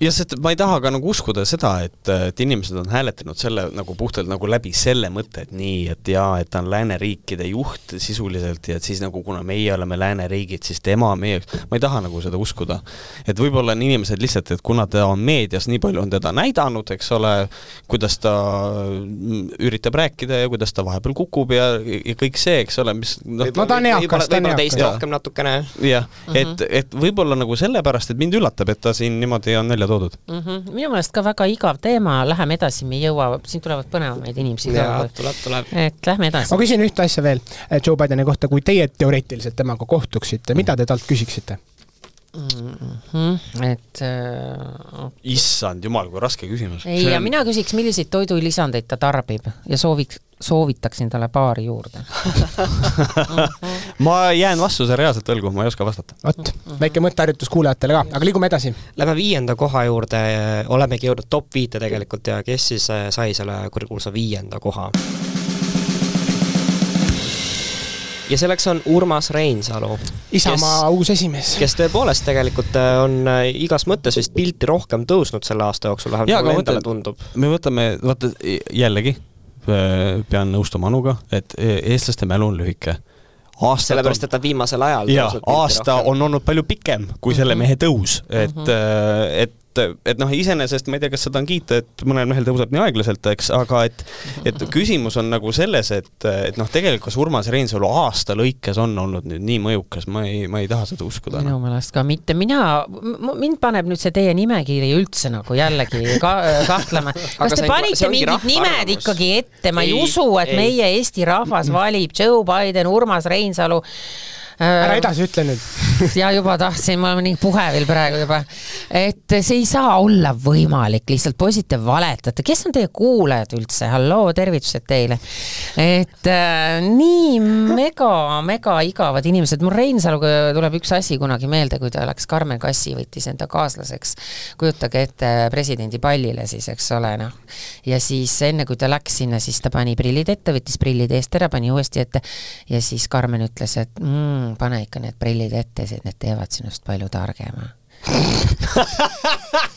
Ja sest ma ei taha ka nagu uskuda seda, et, et inimesed on hääletanud selle nagu puhtalt nagu läbi selle mõtte, et nii, et jaa, et ta on lääneriikide juht sisuliselt ja et siis nagu kuna meie oleme lääneriigid, siis tema on meie, ma ei taha nagu seda uskuda. et võib-olla on inimesed lihtsalt, et kuna ta on meedias nii palju on teda näidanud, eks ole, kuidas ta üritab rääkida ja kuidas ta vahepeal kukub ja, ja kõik see, eks ole, mis noh, no ta on eakas, ta on eakas. teist rohkem natukene. jah, et, et võib-olla nagu sellepärast, et mind üllatab, et ta siin niimoodi on välja toodud mm. -hmm. minu meelest ka väga igav teema, läheme edasi, me ei jõua, siin tulevad põnevamaid inimesi ka. tuleb, tuleb. et lähme edasi. ma küsin ühte asja veel eh, Joe Bideni kohta, kui teie teoreetiliselt temaga kohtuksite, mida te talt küsiksite? Mm -hmm. et äh, issand jumal, kui raske küsimus. ei, ja mina küsiks, milliseid toidulisandeid ta tarbib ja sooviks, soovitaksin talle paari juurde ma jään vastuse reaalselt võlgu, ma ei oska vastata. vot, väike mõtteharjutus kuulajatele ka, aga liigume edasi. Lähme viienda koha juurde, olemegi jõudnud top viite tegelikult ja kes siis äh, sai selle kurikuulsa viienda koha? Ja selleks on Urmas Reinsalu. Isamaa uus esimees. kes tõepoolest tegelikult äh, on äh, igas mõttes vist pilti rohkem tõusnud selle aasta jooksul, vähemalt mulle endale tundub. me võtame, vaata jällegi, pean nõustuma Anuga, et e, eestlaste mälu on lühike aastad sellepärast, et ta viimasel ajal jaa, aasta rohkem. on olnud palju pikem kui selle mhm. mehe tõus, et mm, -hmm. et et, et noh, iseenesest ma ei tea, kas seda on kiita, et mõnel mehel tõuseb nii aeglaselt, eks, aga et et küsimus on nagu selles, et, et noh, tegelikult kas Urmas Reinsalu aasta lõikes on olnud nüüd nii mõjukas, ma ei, ma ei taha seda uskuda. minu meelest ka mitte, mina, mind paneb nüüd see teie nimekiri üldse nagu jällegi ka, kahtlema. kas te panite mingid nimed ikkagi ette, ma ei, ei usu, et ei. meie Eesti rahvas valib Joe Biden, Urmas Reinsalu ära edasi ütle nüüd ja juba tahtsin, ma olen nii puhevil praegu juba. et see ei saa olla võimalik, lihtsalt poisid, te valetate, kes on teie kuulajad üldse, halloo, tervitused teile. et äh, nii mega, mega igavad inimesed, mul Reinsaluga tuleb üks asi kunagi meelde, kui ta läks Karmen Kassi, võttis enda kaaslaseks. kujutage ette presidendipallile siis, eks ole, noh. ja siis enne, kui ta läks sinna, siis ta pani prillid ette, võttis prillid eest ära, pani uuesti ette ja siis Karmen ütles, et mm, mm, pane ikka need prillid ette, need teevad sinust palju targema.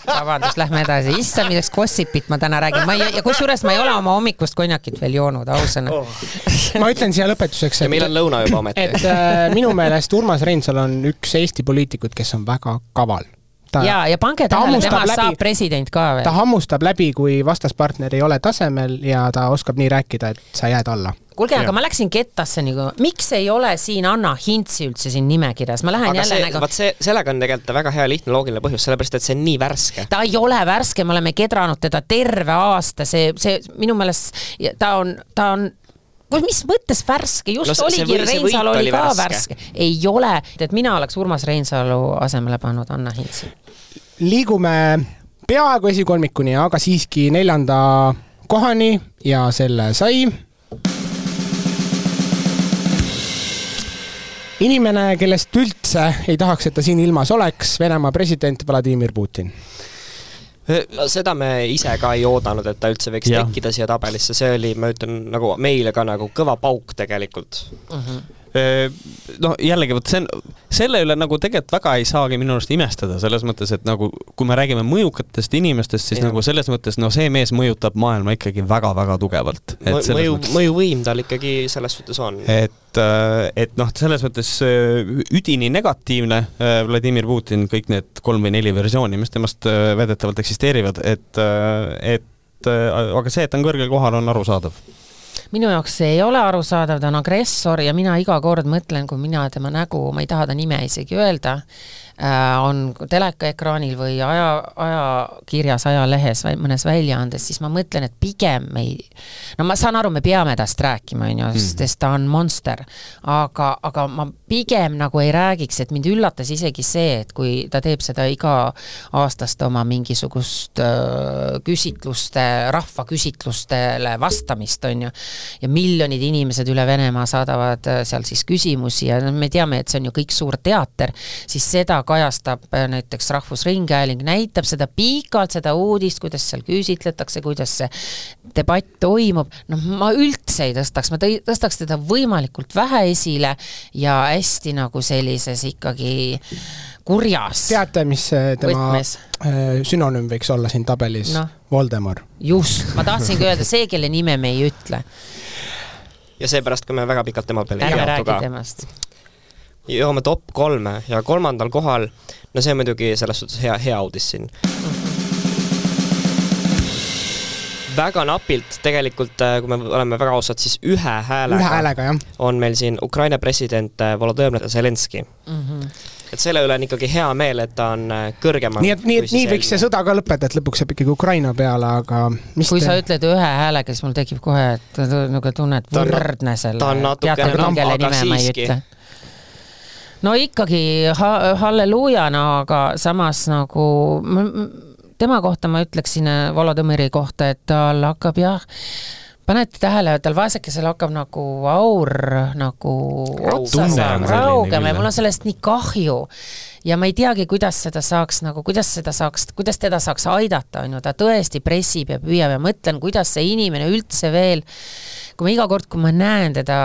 Vabandust, lähme edasi, issand, milleks gossipit ma täna räägin, ma ei, ja kusjuures ma ei ole oma hommikust konjakit veel joonud, ausõna. Oh. ma ütlen siia lõpetuseks, et meil on lõuna juba ometi. et äh, minu meelest Urmas Reinsalu on üks Eesti poliitikuid, kes on väga kaval ta, ja, ja pange tähele, temast läbi, saab president ka veel. ta hammustab läbi, kui vastaspartner ei ole tasemel ja ta oskab nii rääkida, et sa jääd alla kuulge, aga ma läksin kettasse nagu, miks ei ole siin Anna Hintsi üldse siin nimekirjas, ma lähen aga jälle see, nagu vaat see, sellega on tegelikult väga hea lihtne loogiline põhjus, sellepärast et see on nii värske. ta ei ole värske, me oleme kedranud teda terve aasta, see, see minu meelest ta on, ta on mis mõttes värske, just no, oligi, Reinsalu oli ka värske, värske.. ei ole, et mina oleks Urmas Reinsalu asemele pannud Anna Hintsi. liigume peaaegu esikolmikuni, aga siiski neljanda kohani ja selle sai. Inimene, kellest üldse ei tahaks, et ta siin ilmas oleks, Venemaa president Vladimir Putin seda me ise ka ei oodanud, et ta üldse võiks ja. tekkida siia tabelisse, see oli, ma ütlen, nagu meile ka nagu kõva pauk tegelikult uh. Mhm. -huh no jällegi, vot see on, selle üle nagu tegelikult väga ei saagi minu arust imestada, selles mõttes, et nagu kui me räägime mõjukatest inimestest, siis ja. nagu selles mõttes, no see mees mõjutab maailma ikkagi väga-väga tugevalt. mõju, mõjuvõim tal ikkagi selles suhtes on. et, äh, et noh, selles mõttes äh, üdini negatiivne äh, Vladimir Putin, kõik need kolm või neli versiooni, mis temast väidetavalt eksisteerivad, et, et aga see, et ta on kõrgel kohal, on arusaadav minu jaoks see ei ole arusaadav, ta on agressor ja mina iga kord mõtlen, kui mina tema nägu, ma ei taha ta nime isegi öelda, on telekaekraanil või aja, ajakirjas, ajalehes või mõnes väljaandes, siis ma mõtlen, et pigem me ei, no ma saan aru, me peame tast rääkima, on ju, hmm. sest ta on monster, aga, aga ma pigem nagu ei räägiks, et mind üllatas isegi see, et kui ta teeb seda iga-aastast oma mingisugust äh, küsitluste, rahvaküsitlustele vastamist, on ju, ja miljonid inimesed üle Venemaa saadavad äh, seal siis küsimusi ja me teame, et see on ju kõik suur teater, siis seda kajastab äh, näiteks Rahvusringhääling, näitab seda pikalt, seda uudist, kuidas seal küsitletakse, kuidas see debatt toimub, noh, ma üldse ei tõstaks, ma tõi-, tõstaks teda võimalikult vähe esile ja hästi nagu sellises ikkagi kurjas. teate, mis tema võtmes. Äh, sünonüüm võiks olla siin tabelis no.? Voldemort. just, ma tahtsingi öelda, see, kelle nime me ei ütle. ja seepärast ka me väga pikalt tema peale ei peatu ka. Jõuame top kolme ja kolmandal kohal, no see on muidugi selles suhtes hea, hea uudis siin. väga napilt tegelikult, äh, kui me oleme väga ausad, siis ühe häälega, ühe häälega jah. on meil siin Ukraina president äh, Volodõmõr Zelenskõi mm. -hmm et selle üle on ikkagi hea meel, et ta on äh, kõrgemal. nii et, nii, et nii võiks see sõda ka lõppeda, et lõpuks jääb ikkagi Ukraina peale, aga mis kui te... sa ütled ühe häälega, siis mul tekib kohe, et nagu tunne, et võrdne selle. ta on natukene, aga siiski no ikkagi ha-, halleluuja, no aga samas nagu tema kohta ma ütleksin äh, Volodõmõri kohta, et tal hakkab jah, panete tähele, tal vaesekesel hakkab nagu aur nagu otsa saama, raugema ja mul on sellest nii kahju. ja ma ei teagi, kuidas seda saaks nagu, kuidas seda saaks, kuidas teda saaks aidata, on ju, ta tõesti pressib ja püüab ja mõtlen, kuidas see inimene üldse veel kui ma iga kord, kui ma näen teda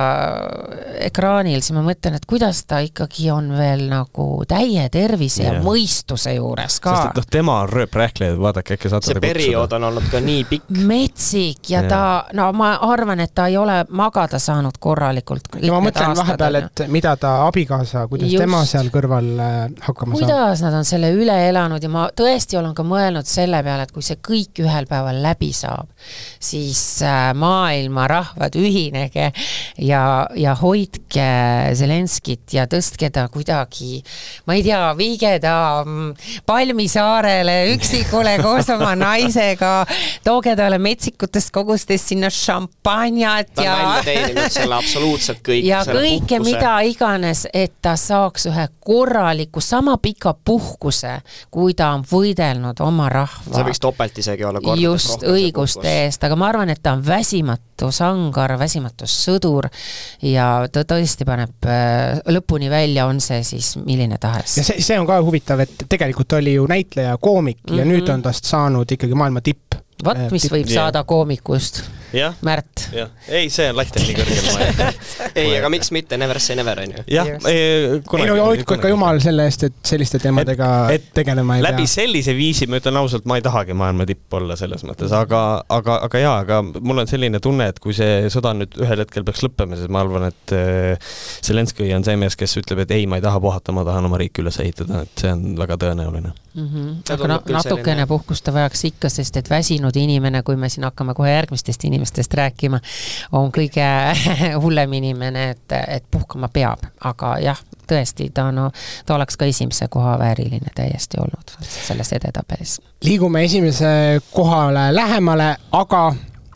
ekraanil, siis ma mõtlen, et kuidas ta ikkagi on veel nagu täie tervise ja, ja mõistuse juures ka. sest et noh, tema on rööprähkleja, vaadake, äkki saate see periood on olnud ka nii pikk. metsik ja, ja ta, no ma arvan, et ta ei ole magada saanud korralikult. ja ma mõtlen vahepeal, et mida ta abikaasa, kuidas Just. tema seal kõrval äh, hakkama kuidas saab. kuidas nad on selle üle elanud ja ma tõesti olen ka mõelnud selle peale, et kui see kõik ühel päeval läbi saab, siis äh, maailma rahva rahvad, ühinege ja, ja hoidke Zelenskit ja tõstke ta kuidagi, ma ei tea, viige ta Palmisaarele üksikule koos oma naisega, tooge talle metsikutest kogustest sinna šampanjat ja. ta on välja teeninud selle absoluutselt kõik. ja kõike, mida iganes, et ta saaks ühe korraliku, sama pika puhkuse, kui ta on võidelnud oma rahva. see võiks topelt isegi olla. just, õiguste eest, aga ma arvan, et ta on väsimatu sang Ungar, väsimatu sõdur ja ta tõesti paneb äh, lõpuni välja, on see siis milline tahes. ja see, see on ka huvitav, et tegelikult oli ju näitleja, koomik mm -hmm. ja nüüd on tast saanud ikkagi maailma tipp. vot, äh, mis võib yeah. saada koomikust Märt. ei, see on latt on nii kõrgel ei, aga miks mitte, never say never, on ju. jah, ei no hoidku ikka jumal selle eest, et selliste teemadega et, et tegelema ei läbi pea. sellise viisi, ma ütlen ausalt, ma ei tahagi maailma tipp olla selles mõttes, aga, aga, aga jaa, aga mul on selline tunne, et kui see sõda nüüd ühel hetkel peaks lõppema, siis ma arvan, et äh, Zelenskõi on see mees, kes ütleb, et ei, ma ei taha puhata, ma tahan oma riiki üles ehitada, et see on väga tõenäoline mm. -hmm. aga na natukene selline... puhkust ta vajaks ikka, sest et väsinud inimene, kui me siin hakkame kohe järgmistest inimestest rääkima, on kõige hullem inimene, et, et puhkama peab, aga jah, tõesti, ta no, ta oleks ka esimese koha vääriline täiesti olnud selles edetabelis. liigume esimese kohale lähemale, aga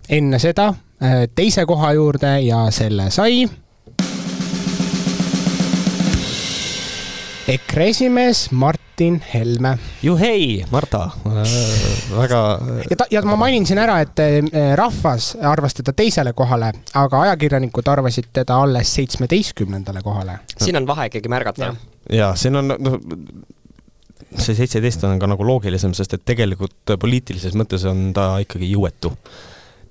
enne seda äh, teise koha juurde ja selle sai EKRE esimees Martin Helme. juhei, Marta väga. ja ta, ja ma mainin siin ära, et äh, rahvas arvas teda teisele kohale, aga ajakirjanikud arvasid teda alles seitsmeteistkümnendale kohale. siin on vahe ikkagi märgata. ja siin on noh, see seitseteist on ka nagu loogilisem, sest et tegelikult poliitilises mõttes on ta ikkagi jõuetu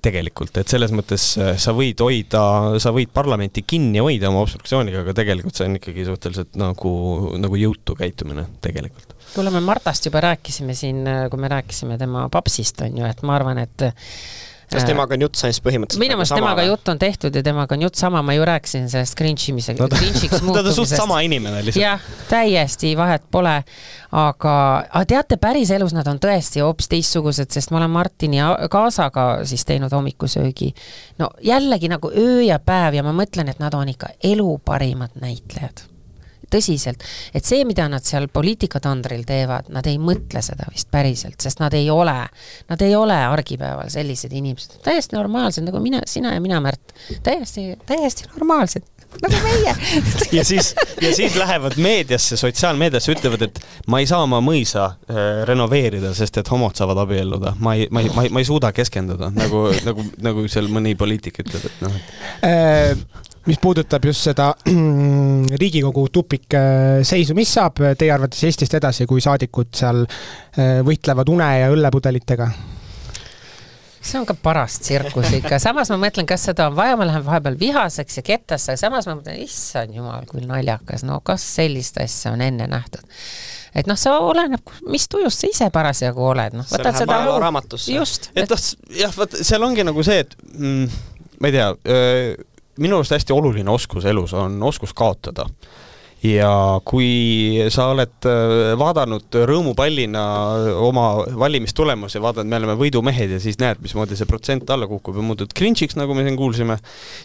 tegelikult, et selles mõttes äh, sa võid hoida, sa võid parlamenti kinni hoida oma obstruktsiooniga, aga tegelikult see on ikkagi suhteliselt nagu, nagu jõutu käitumine tegelikult. kuule, me Martast juba rääkisime siin, kui me rääkisime tema papsist, on ju, et ma arvan, et kas Äh, temaga on jutt siis põhimõtteliselt minu nagu meelest temaga või? jutt on tehtud ja temaga on jutt sama, ma ju rääkisin sellest cringe imise no cringe'iks ta on suht muutumisest. sama inimene lihtsalt. jah, täiesti vahet pole, aga, aga teate, päriselus nad on tõesti hoopis teistsugused, sest ma olen Martini kaasaga siis teinud hommikusöögi. no jällegi nagu öö ja päev ja ma mõtlen, et nad on ikka elu parimad näitlejad tõsiselt, et see, mida nad seal poliitikatandril teevad, nad ei mõtle seda vist päriselt, sest nad ei ole, nad ei ole argipäeval sellised inimesed, täiesti normaalsed nagu mina, sina ja mina, Märt, täiesti, täiesti normaalsed, nagu meie. Ja siis, ja siis lähevad meediasse, sotsiaalmeediasse, ütlevad, et ma ei saa oma mõisa äh, renoveerida, sest et homod saavad abielluda. ma ei, ma ei, ma ei, ma ei suuda keskenduda, nagu, nagu, nagu seal mõni poliitik ütleb, et noh, et Äh, mis puudutab just seda Riigikogu tupikseisu, äh, mis saab äh, teie arvates Eestist edasi, kui saadikud seal äh, võitlevad une ja õllepudelitega? see on ka paras tsirkus ikka, samas ma mõtlen, kas seda on vaja, ma lähen vahepeal vihaseks ja kettasse, aga samas ma mõtlen, issand jumal, kui naljakas, no kas sellist asja on enne nähtud. et noh, see oleneb, mis tujust sa ise parasjagu oled, noh. see läheb ajalooraamatusse. just. et noh, jah, vot seal ongi nagu see, et mm, ma ei tea öö, minu arust hästi oluline oskus elus on oskus kaotada. ja kui sa oled äh, vaadanud rõõmupallina oma valimistulemusi, vaatad, me oleme võidumehed ja siis näed, mismoodi see protsent alla kukub ja muutud cringe'iks, nagu me siin kuulsime,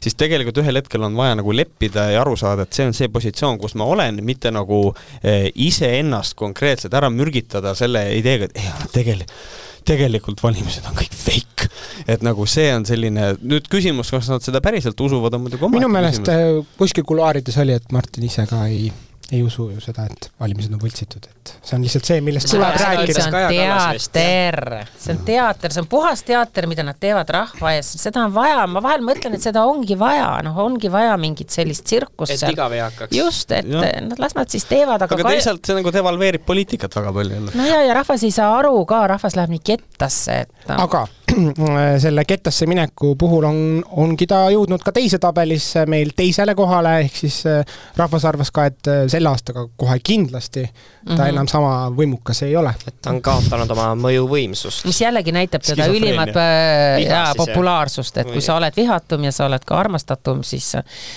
siis tegelikult ühel hetkel on vaja nagu leppida ja aru saada, et see on see positsioon, kus ma olen, mitte nagu eh, iseennast konkreetselt ära mürgitada selle ideega, et ei, tegelikult tegelikult valimised on kõik fake. et nagu see on selline, nüüd küsimus, kas nad seda päriselt usuvad, on muidugi minu omaette meelest küsimus. äh, kuskil kuluaarides oli, et Martin ise ka ei, ei usu ju seda, et valimised on võltsitud, et see on lihtsalt see, millest see tuleb on rääkida. Kallas vist, teater, see on teater, see on puhas teater, mida nad teevad rahva ees, seda on vaja, ma vahel mõtlen, et seda ongi vaja, noh, ongi vaja mingit sellist tsirkust et igav ei hakkaks. just, et Jah. nad las nad siis teevad, aga, aga teisalt see nagu devalveerib poliitikat väga palju jälle. no ja, ja rahvas ei saa aru ka, rahvas läheb nii kettasse, et noh, aga selle kettasse mineku puhul on, ongi ta jõudnud ka teise tabelisse meil teisele kohale, ehk siis äh, rahvas arvas ka, et äh, selle aastaga kohe kindlasti ta mm. -hmm. enam sama võimukas ei ole. et ta on kaotanud oma mõjuvõimsust. mis jällegi näitab teda ülimat äh, jaa, populaarsust, et kui sa oled vihatum ja sa oled ka armastatum, siis,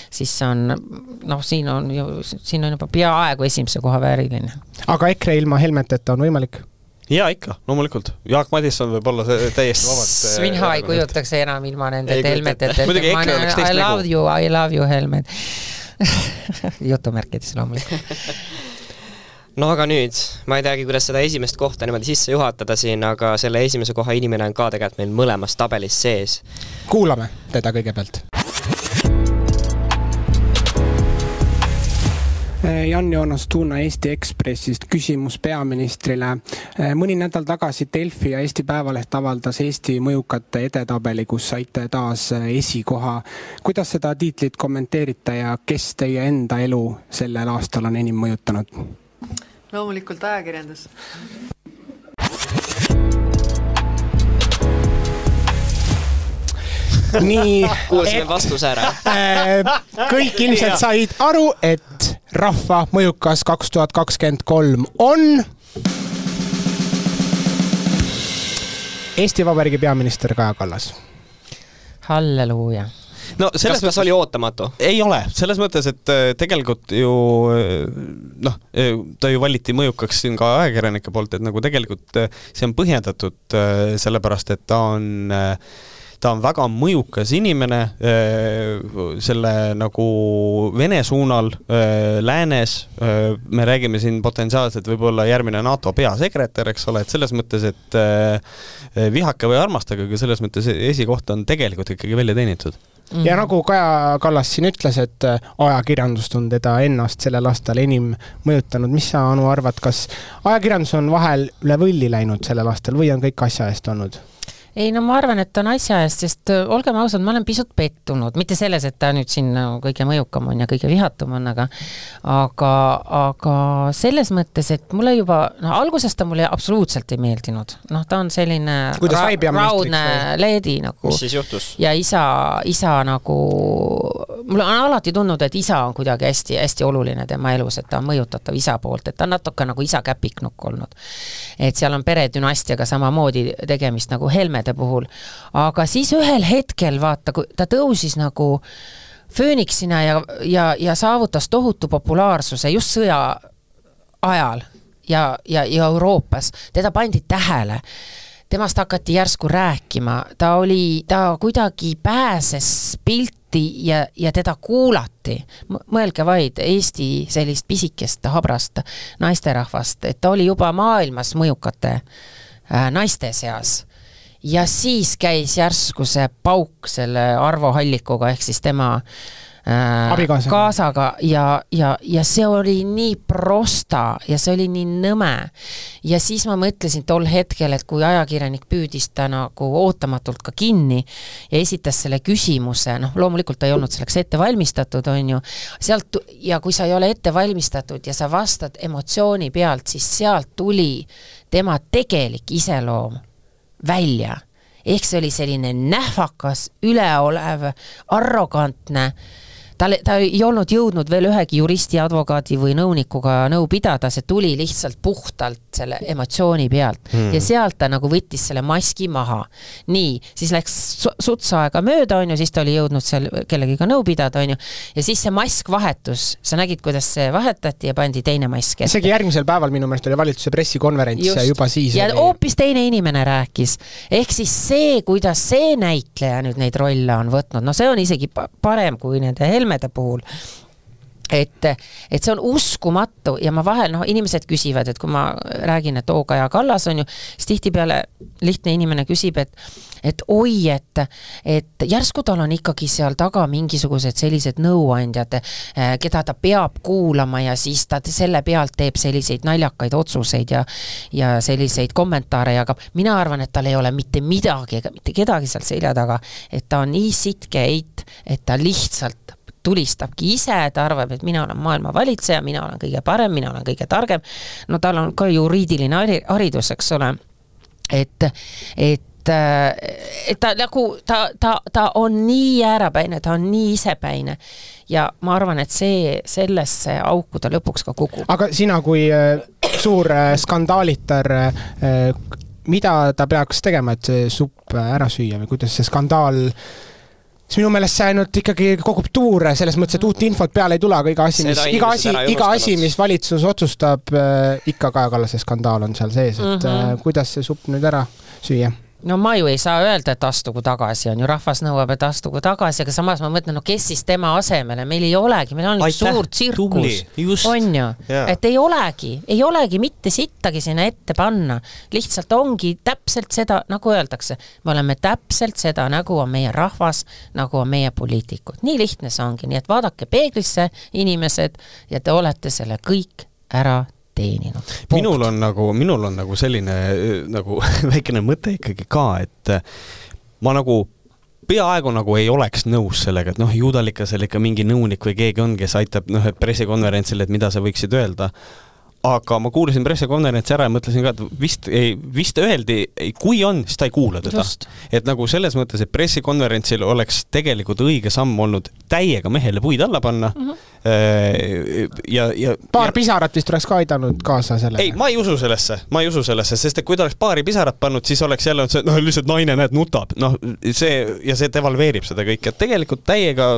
siis see on noh, siin on ju, siin on juba peaaegu esimese koha vääriline. aga EKRE ilma Helmeteta on võimalik? Jaa, ikka, loomulikult. Jaak Madisson võib olla see täiesti vabalt. mina ei kujutaks enam ilma nende helmeteta, Muidugi EKRE oleks teist I love nägu. you, I love you, Helmet jutumärkides loomulikult. no aga nüüd, ma ei teagi, kuidas seda esimest kohta niimoodi sisse juhatada siin, aga selle esimese koha inimene on ka tegelikult meil mõlemas tabelis sees. kuulame teda kõigepealt. Jan Joonas Tuuna Eesti Ekspressist küsimus peaministrile. mõni nädal tagasi Delfi ja Eesti Päevaleht avaldas Eesti mõjukate edetabeli, kus saite taas esikoha. kuidas seda tiitlit kommenteerite ja kes teie enda elu sellel aastal on enim mõjutanud? loomulikult ajakirjandus. Nii, kuulsime vastuse ära. äh, kõik ilmselt said aru, et rahva mõjukas kaks tuhat kakskümmend kolm on Eesti Vabariigi peaminister Kaja Kallas. halleluuja. no selles kas oli ootamatu? ei ole, selles mõttes, et äh, tegelikult ju äh, noh, ta ju valiti mõjukaks siin ka ajakirjanike poolt, et nagu tegelikult äh, see on põhjendatud, äh, sellepärast et ta on ta on väga mõjukas inimene selle nagu Vene suunal, läänes, me räägime siin potentsiaalselt võib-olla järgmine NATO peasekretär, eks ole, et selles mõttes, et vihake või armastage, aga selles mõttes esikoht on tegelikult ikkagi välja teenitud. Ja nagu Kaja Kallas siin ütles, et ajakirjandust on teda ennast sellel aastal enim mõjutanud, mis sa, Anu, arvad, kas ajakirjandus on vahel üle võlli läinud sellel aastal või on kõik asja eest olnud? Ei no ma arvan, et ta on asja eest, sest olgem ausad, ma olen pisut pettunud, mitte selles, et ta nüüd siin no, kõige mõjukam on ja kõige vihatum on, aga aga, aga selles mõttes, et mulle juba, noh alguses ta mulle absoluutselt ei meeldinud, noh, ta on selline Kuidas peaministriks raudne leedi nagu mis siis juhtus? ja isa, isa nagu, mulle on alati tundnud, et isa on kuidagi hästi-hästi oluline tema elus, et ta on mõjutatav isa poolt, et ta on natuke nagu isa käpiknukk olnud. et seal on peredünastiaga samamoodi tegemist nagu Helmede puhul, aga siis ühel hetkel vaata, kui ta tõusis nagu fööniksina ja, ja, ja saavutas tohutu populaarsuse just sõja ajal ja, ja, ja Euroopas, teda pandi tähele temast hakati järsku rääkima, ta oli, ta kuidagi pääses pilti ja, ja teda kuulati. mõelge vaid Eesti sellist pisikest habrast naisterahvast, et ta oli juba maailmas mõjukate äh, naiste seas. Ja siis käis järsku see pauk selle Arvo Hallikuga ehk siis tema äh, Abikaasaga. kaasaga ja, ja, ja see oli nii prosta ja see oli nii nõme. ja siis ma mõtlesin tol hetkel, et kui ajakirjanik püüdis ta nagu ootamatult ka kinni ja esitas selle küsimuse, noh, loomulikult ta ei olnud selleks ette valmistatud, on ju, sealt ja kui sa ei ole ette valmistatud ja sa vastad emotsiooni pealt, siis sealt tuli tema tegelik iseloom välja. Ehk see oli selline nähvakas, üleolev, arrogantne, ta, ta ei olnud jõudnud veel ühegi juristi, advokaadi või nõunikuga nõu pidada, see tuli lihtsalt puhtalt selle emotsiooni pealt hmm. ja sealt ta nagu võttis selle maski maha. nii, siis läks su- suts aega mööda, on ju, siis ta oli jõudnud seal kellegiga nõu pidada, on ju, ja siis see mask vahetus, sa nägid, kuidas see vahetati ja pandi teine mask ette isegi järgmisel päeval minu meelest oli valitsuse pressikonverents ja juba siis ja oli hoopis teine inimene rääkis. ehk siis see, kuidas see näitleja nüüd neid rolle on võtnud, no see on isegi pa- parem kui nende Helmede puhul et, et see on uskumatu ja ma vahel, noh, inimesed küsivad, et kui ma räägin, et oo, Kaja Kallas on ju, siis tihtipeale lihtne inimene küsib, et et oi, et, et järsku tal on ikkagi seal taga mingisugused sellised nõuandjad, eh, keda ta peab kuulama ja siis ta selle pealt teeb selliseid naljakaid otsuseid ja ja selliseid kommentaare jagab. mina arvan, et tal ei ole mitte midagi ega mitte kedagi seal selja taga, et ta on nii sitke eit, et ta lihtsalt tulistabki ise, ta arvab, et mina olen maailma valitseja, mina olen kõige parem, mina olen kõige targem. no tal on ka juriidiline hari- haridus, eks ole. et, et, et ta nagu, ta, ta, ta on nii jäärapäine, ta on nii isepäine ja ma arvan, et see, sellesse auku ta lõpuks ka kukub. aga sina kui äh, suur äh, skandaalitar äh,, mida ta peaks tegema, et see supp äh, ära süüa või kuidas see skandaal siis minu meelest see ainult ikkagi kogub tuure, selles mõttes, et uut infot peale ei tule, aga iga asi, mis, iga asi, iga asi, mis valitsus otsustab äh,, ikka Kaja Kallase skandaal on seal sees, et mm. -hmm. kuidas see supp nüüd ära süüa. No ma ju ei saa öelda, et astugu tagasi, on ju, rahvas nõuab, et astugu tagasi, aga samas ma mõtlen, no kes siis tema asemele, meil ei olegi, meil on Aitäh, suur tsirkus on ju? Jaa. et ei olegi, ei olegi mitte sittagi sinna ette panna, lihtsalt ongi täpselt seda, nagu öeldakse, me oleme täpselt seda, nagu on meie rahvas, nagu on meie poliitikud, nii lihtne see ongi, nii et vaadake peeglisse, inimesed, ja te olete selle kõik ära teeninud. minul on nagu, minul on nagu selline äh, nagu väikene mõte ikkagi ka, et äh, ma nagu peaaegu nagu ei oleks nõus sellega, et noh, ju tal ikka seal ikka mingi nõunik või keegi on, kes aitab noh, et pressikonverentsil, et mida sa võiksid öelda aga ma kuulasin pressikonverentsi ära ja mõtlesin ka, et vist ei, vist öeldi, kui on, siis ta ei kuula teda et nagu selles mõttes, et pressikonverentsil oleks tegelikult õige samm olnud täiega mehele puid alla panna mm. -hmm. ja, ja paar ja, pisarat vist oleks ka aidanud kaasa sellele. ei, ma ei usu sellesse, ma ei usu sellesse, sest et kui ta oleks paari pisarat pannud, siis oleks jälle olnud see, et noh, lihtsalt naine, näed, nutab, noh, see ja see devalveerib seda kõike, et tegelikult täiega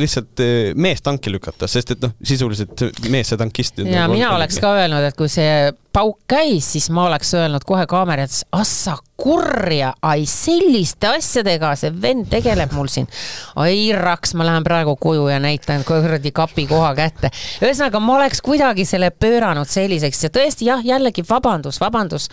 lihtsalt eh, mees tanki lükata, sest et noh, sisuliselt mees see tankist. ja mina oleks ka öelnud, et kui see pauk käis, siis ma oleks öelnud kohe kaamera ees, assa kurja, ai selliste asjadega see vend tegeleb mul siin. ai raks, ma lähen praegu koju ja näitan kuradi kapi koha kätte. ühesõnaga, ma oleks kuidagi selle pööranud selliseks ja tõesti jah, jällegi vabandus, vabandus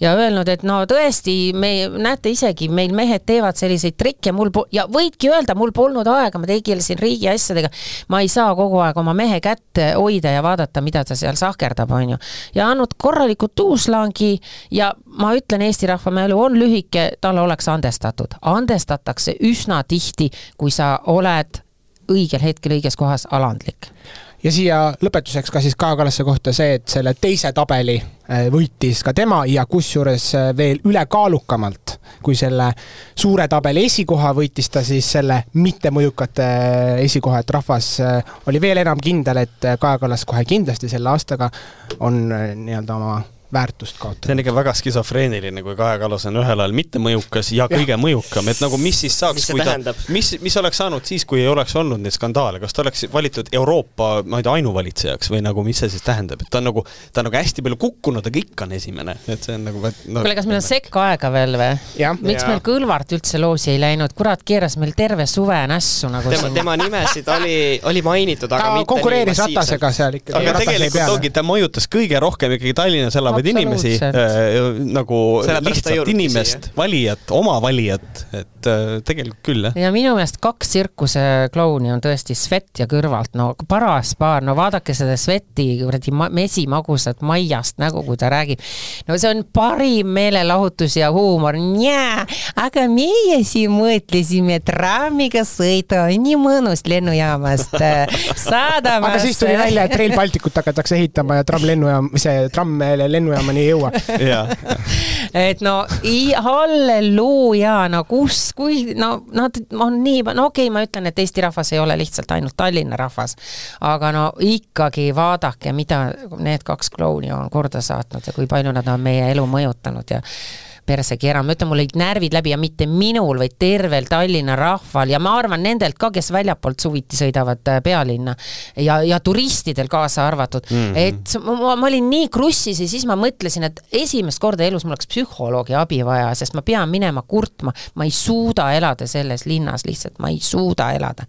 ja öelnud, et no tõesti, me näete isegi meil mehed teevad selliseid trikke, mul po- ja võidki öelda, mul polnud aega, ma tegelesin riigi asjadega. ma ei saa kogu aeg oma mehe kätt hoida ja vaadata, mida ta seal sahkerdab, onju. ja andnud korralikult tuuslangi ja ma ütlen, Eesti rahva mälu on lühike, talle oleks andestatud. andestatakse üsna tihti, kui sa oled õigel hetkel õiges kohas alandlik ja siia lõpetuseks ka siis Kaja Kallase kohta see, et selle teise tabeli äh, võitis ka tema ja kusjuures äh, veel ülekaalukamalt kui selle suure tabeli esikoha, võitis ta siis selle mittemõjukate äh, esikoha, et rahvas oli veel enam kindel, et Kaja Kallas kohe kindlasti selle aastaga on nii-öelda oma väärtust kaotada. see on ikka väga skisofreeniline, kui Kaja Kallas on ühel ajal mittemõjukas ja, ja kõige mõjukam, et nagu mis siis saaks, kui ta, mis, mis oleks saanud siis, kui ei oleks olnud neid skandaale, kas ta oleks valitud Euroopa, ma ei tea, ainuvalitsejaks või nagu, mis see siis tähendab, et ta on nagu, ta on nagu hästi palju kukkunud, aga ikka on esimene, et see on nagu no, kuule, kas meil on sekka aega veel või? miks ja. meil Kõlvart üldse loosi ei läinud, kurat keeras meil terve suve nässu nagu tema, tema nimesid oli, oli mainitud, aga ta mitte konkureeris Ratasega seal ikkagi. aga tegelikult ongi, ta mõjutas kõige rohkem ikkagi Tallinnas elavaid erinevaid inimesi äh, nagu lihtsalt inimest, valijat, oma valijat, et äh, tegelikult küll, jah. ja minu meelest kaks tsirkuseklouni on tõesti Svet ja kõrvalt, no paras paar, no vaadake seda Sveti kuradi mesimagusat maiast nägu, kui ta räägib. no see on parim meelelahutus ja huumor, aga meie siin mõtlesime trammiga sõita, nii mõnus lennujaamast saadamas. aga siis tuli välja, et Rail Balticut hakatakse ehitama ja tramm lennujaam, see tramm lennujaam lennujaamani ei jõua. Et no halleluuja, no kus, kui no nad on nii, no okei okay,, ma ütlen, et Eesti rahvas ei ole lihtsalt ainult Tallinna rahvas, aga no ikkagi vaadake, mida need kaks klouni on korda saatnud ja kui palju nad on meie elu mõjutanud ja perse keerama, ma ütlen, mul olid närvid läbi ja mitte minul, vaid tervel Tallinna rahval. Ja ma arvan nendelt ka, kes väljapoolt suviti sõidavad äh, pealinna ja, ja turistidel kaasa arvatud. Mm, -hmm. et ma, ma olin nii krussis ja siis ma mõtlesin, et esimest korda elus mul oleks psühholoogi abi vaja, sest ma pean minema kurtma, ma ei suuda elada selles linnas lihtsalt, ma ei suuda elada.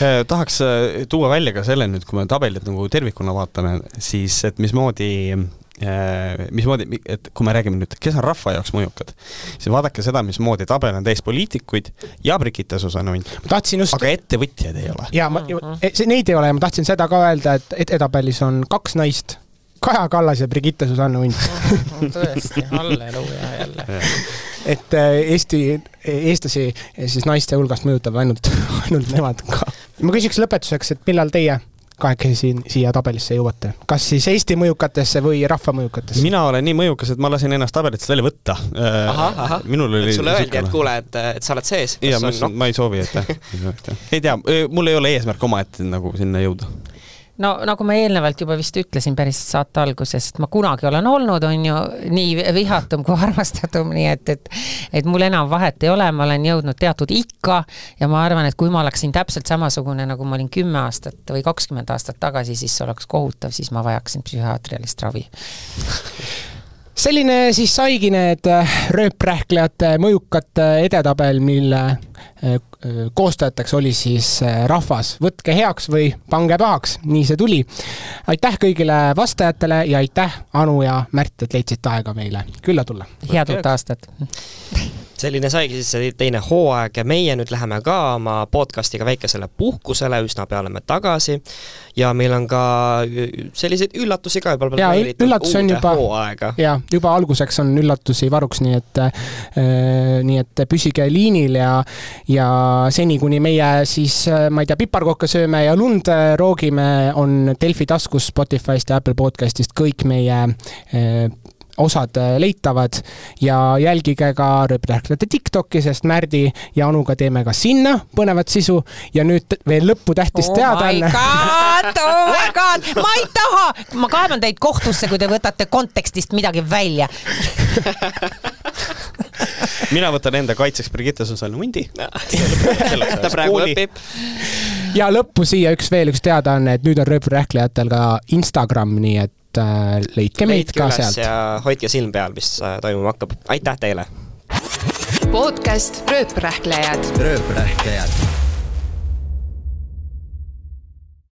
Eh,. tahaks äh, tuua välja ka selle nüüd, kui me tabelit nagu tervikuna vaatame, siis et mismoodi mismoodi, et kui me räägime nüüd, kes on rahva jaoks mõjukad, siis vaadake seda, mismoodi tabel on täis poliitikuid ja Brigitte Susanne Unt. just... aga ettevõtjaid ei ole. ja ma, e, neid ei ole ja ma tahtsin seda ka öelda, et edetabelis on kaks naist, Kaja Kallas ja Brigitte Susanne Unt tõesti, halleluuja jälle et äh, Eesti, eestlasi siis naiste hulgast mõjutab ainult, ainult nemad ka. ma küsiks lõpetuseks, et millal teie kahekesi siin, siia tabelisse jõuate? kas siis Eesti mõjukatesse või rahva mõjukatesse? mina olen nii mõjukas, et ma lasin ennast tabelitest välja võtta. Äh, minul oli sulle öeldi, et kuule, et, et sa oled sees. jaa, ma ütlesin, et ma ei soovi, et ei tea, mul ei ole eesmärk omaette nagu sinna jõuda no nagu ma eelnevalt juba vist ütlesin päris saate alguses, et ma kunagi olen olnud, on ju, nii vihatum kui armastatum, nii et, et et mul enam vahet ei ole, ma olen jõudnud teatud ikka ja ma arvan, et kui ma oleksin täpselt samasugune, nagu ma olin kümme aastat või kakskümmend aastat tagasi, siis see oleks kohutav, siis ma vajaksin psühhiaatrilist ravi selline siis saigi need äh, rööprähklejate mõjukate edetabel, mille äh, koostajateks oli siis äh, rahvas, võtke heaks või pange pahaks, nii see tuli. aitäh kõigile vastajatele ja aitäh, Anu ja Märt, et leidsite aega meile külla tulla. head uut aastat! selline saigi siis see teine hooaeg ja meie nüüd läheme ka oma podcastiga väikesele puhkusele, üsna pea oleme tagasi. Ja meil on ka selliseid üllatusi ka juba jaa, üllatus on juba, jaa, juba alguseks on üllatusi varuks, nii et äh, nii et püsige liinil ja ja seni, kuni meie siis, äh, ma ei tea, piparkokke sööme ja lund äh, roogime, on Delfi taskus Spotify'st ja Apple podcast'ist kõik meie äh, osad äh, leitavad ja jälgige ka Rööprähklate Tiktoki, sest Märdi ja Anuga teeme ka sinna põnevat sisu. Ja nüüd veel lõppu tähtis oh teadaanne. oh my god, ma ei taha, ma kaevan teid kohtusse, kui te võtate kontekstist midagi välja. Mina võtan enda kaitseks Brigitte Susanne Mundi. ta praegu õpib. ja lõppu siia üks veel üks teadaanne, et nüüd on Rööprähklejatel ka Instagram, nii et et äh, leidke meid ka sealt. ja hoidke silm peal, mis äh, toimuma hakkab. aitäh teile! podcast Rööprähklejad. rööprähklejad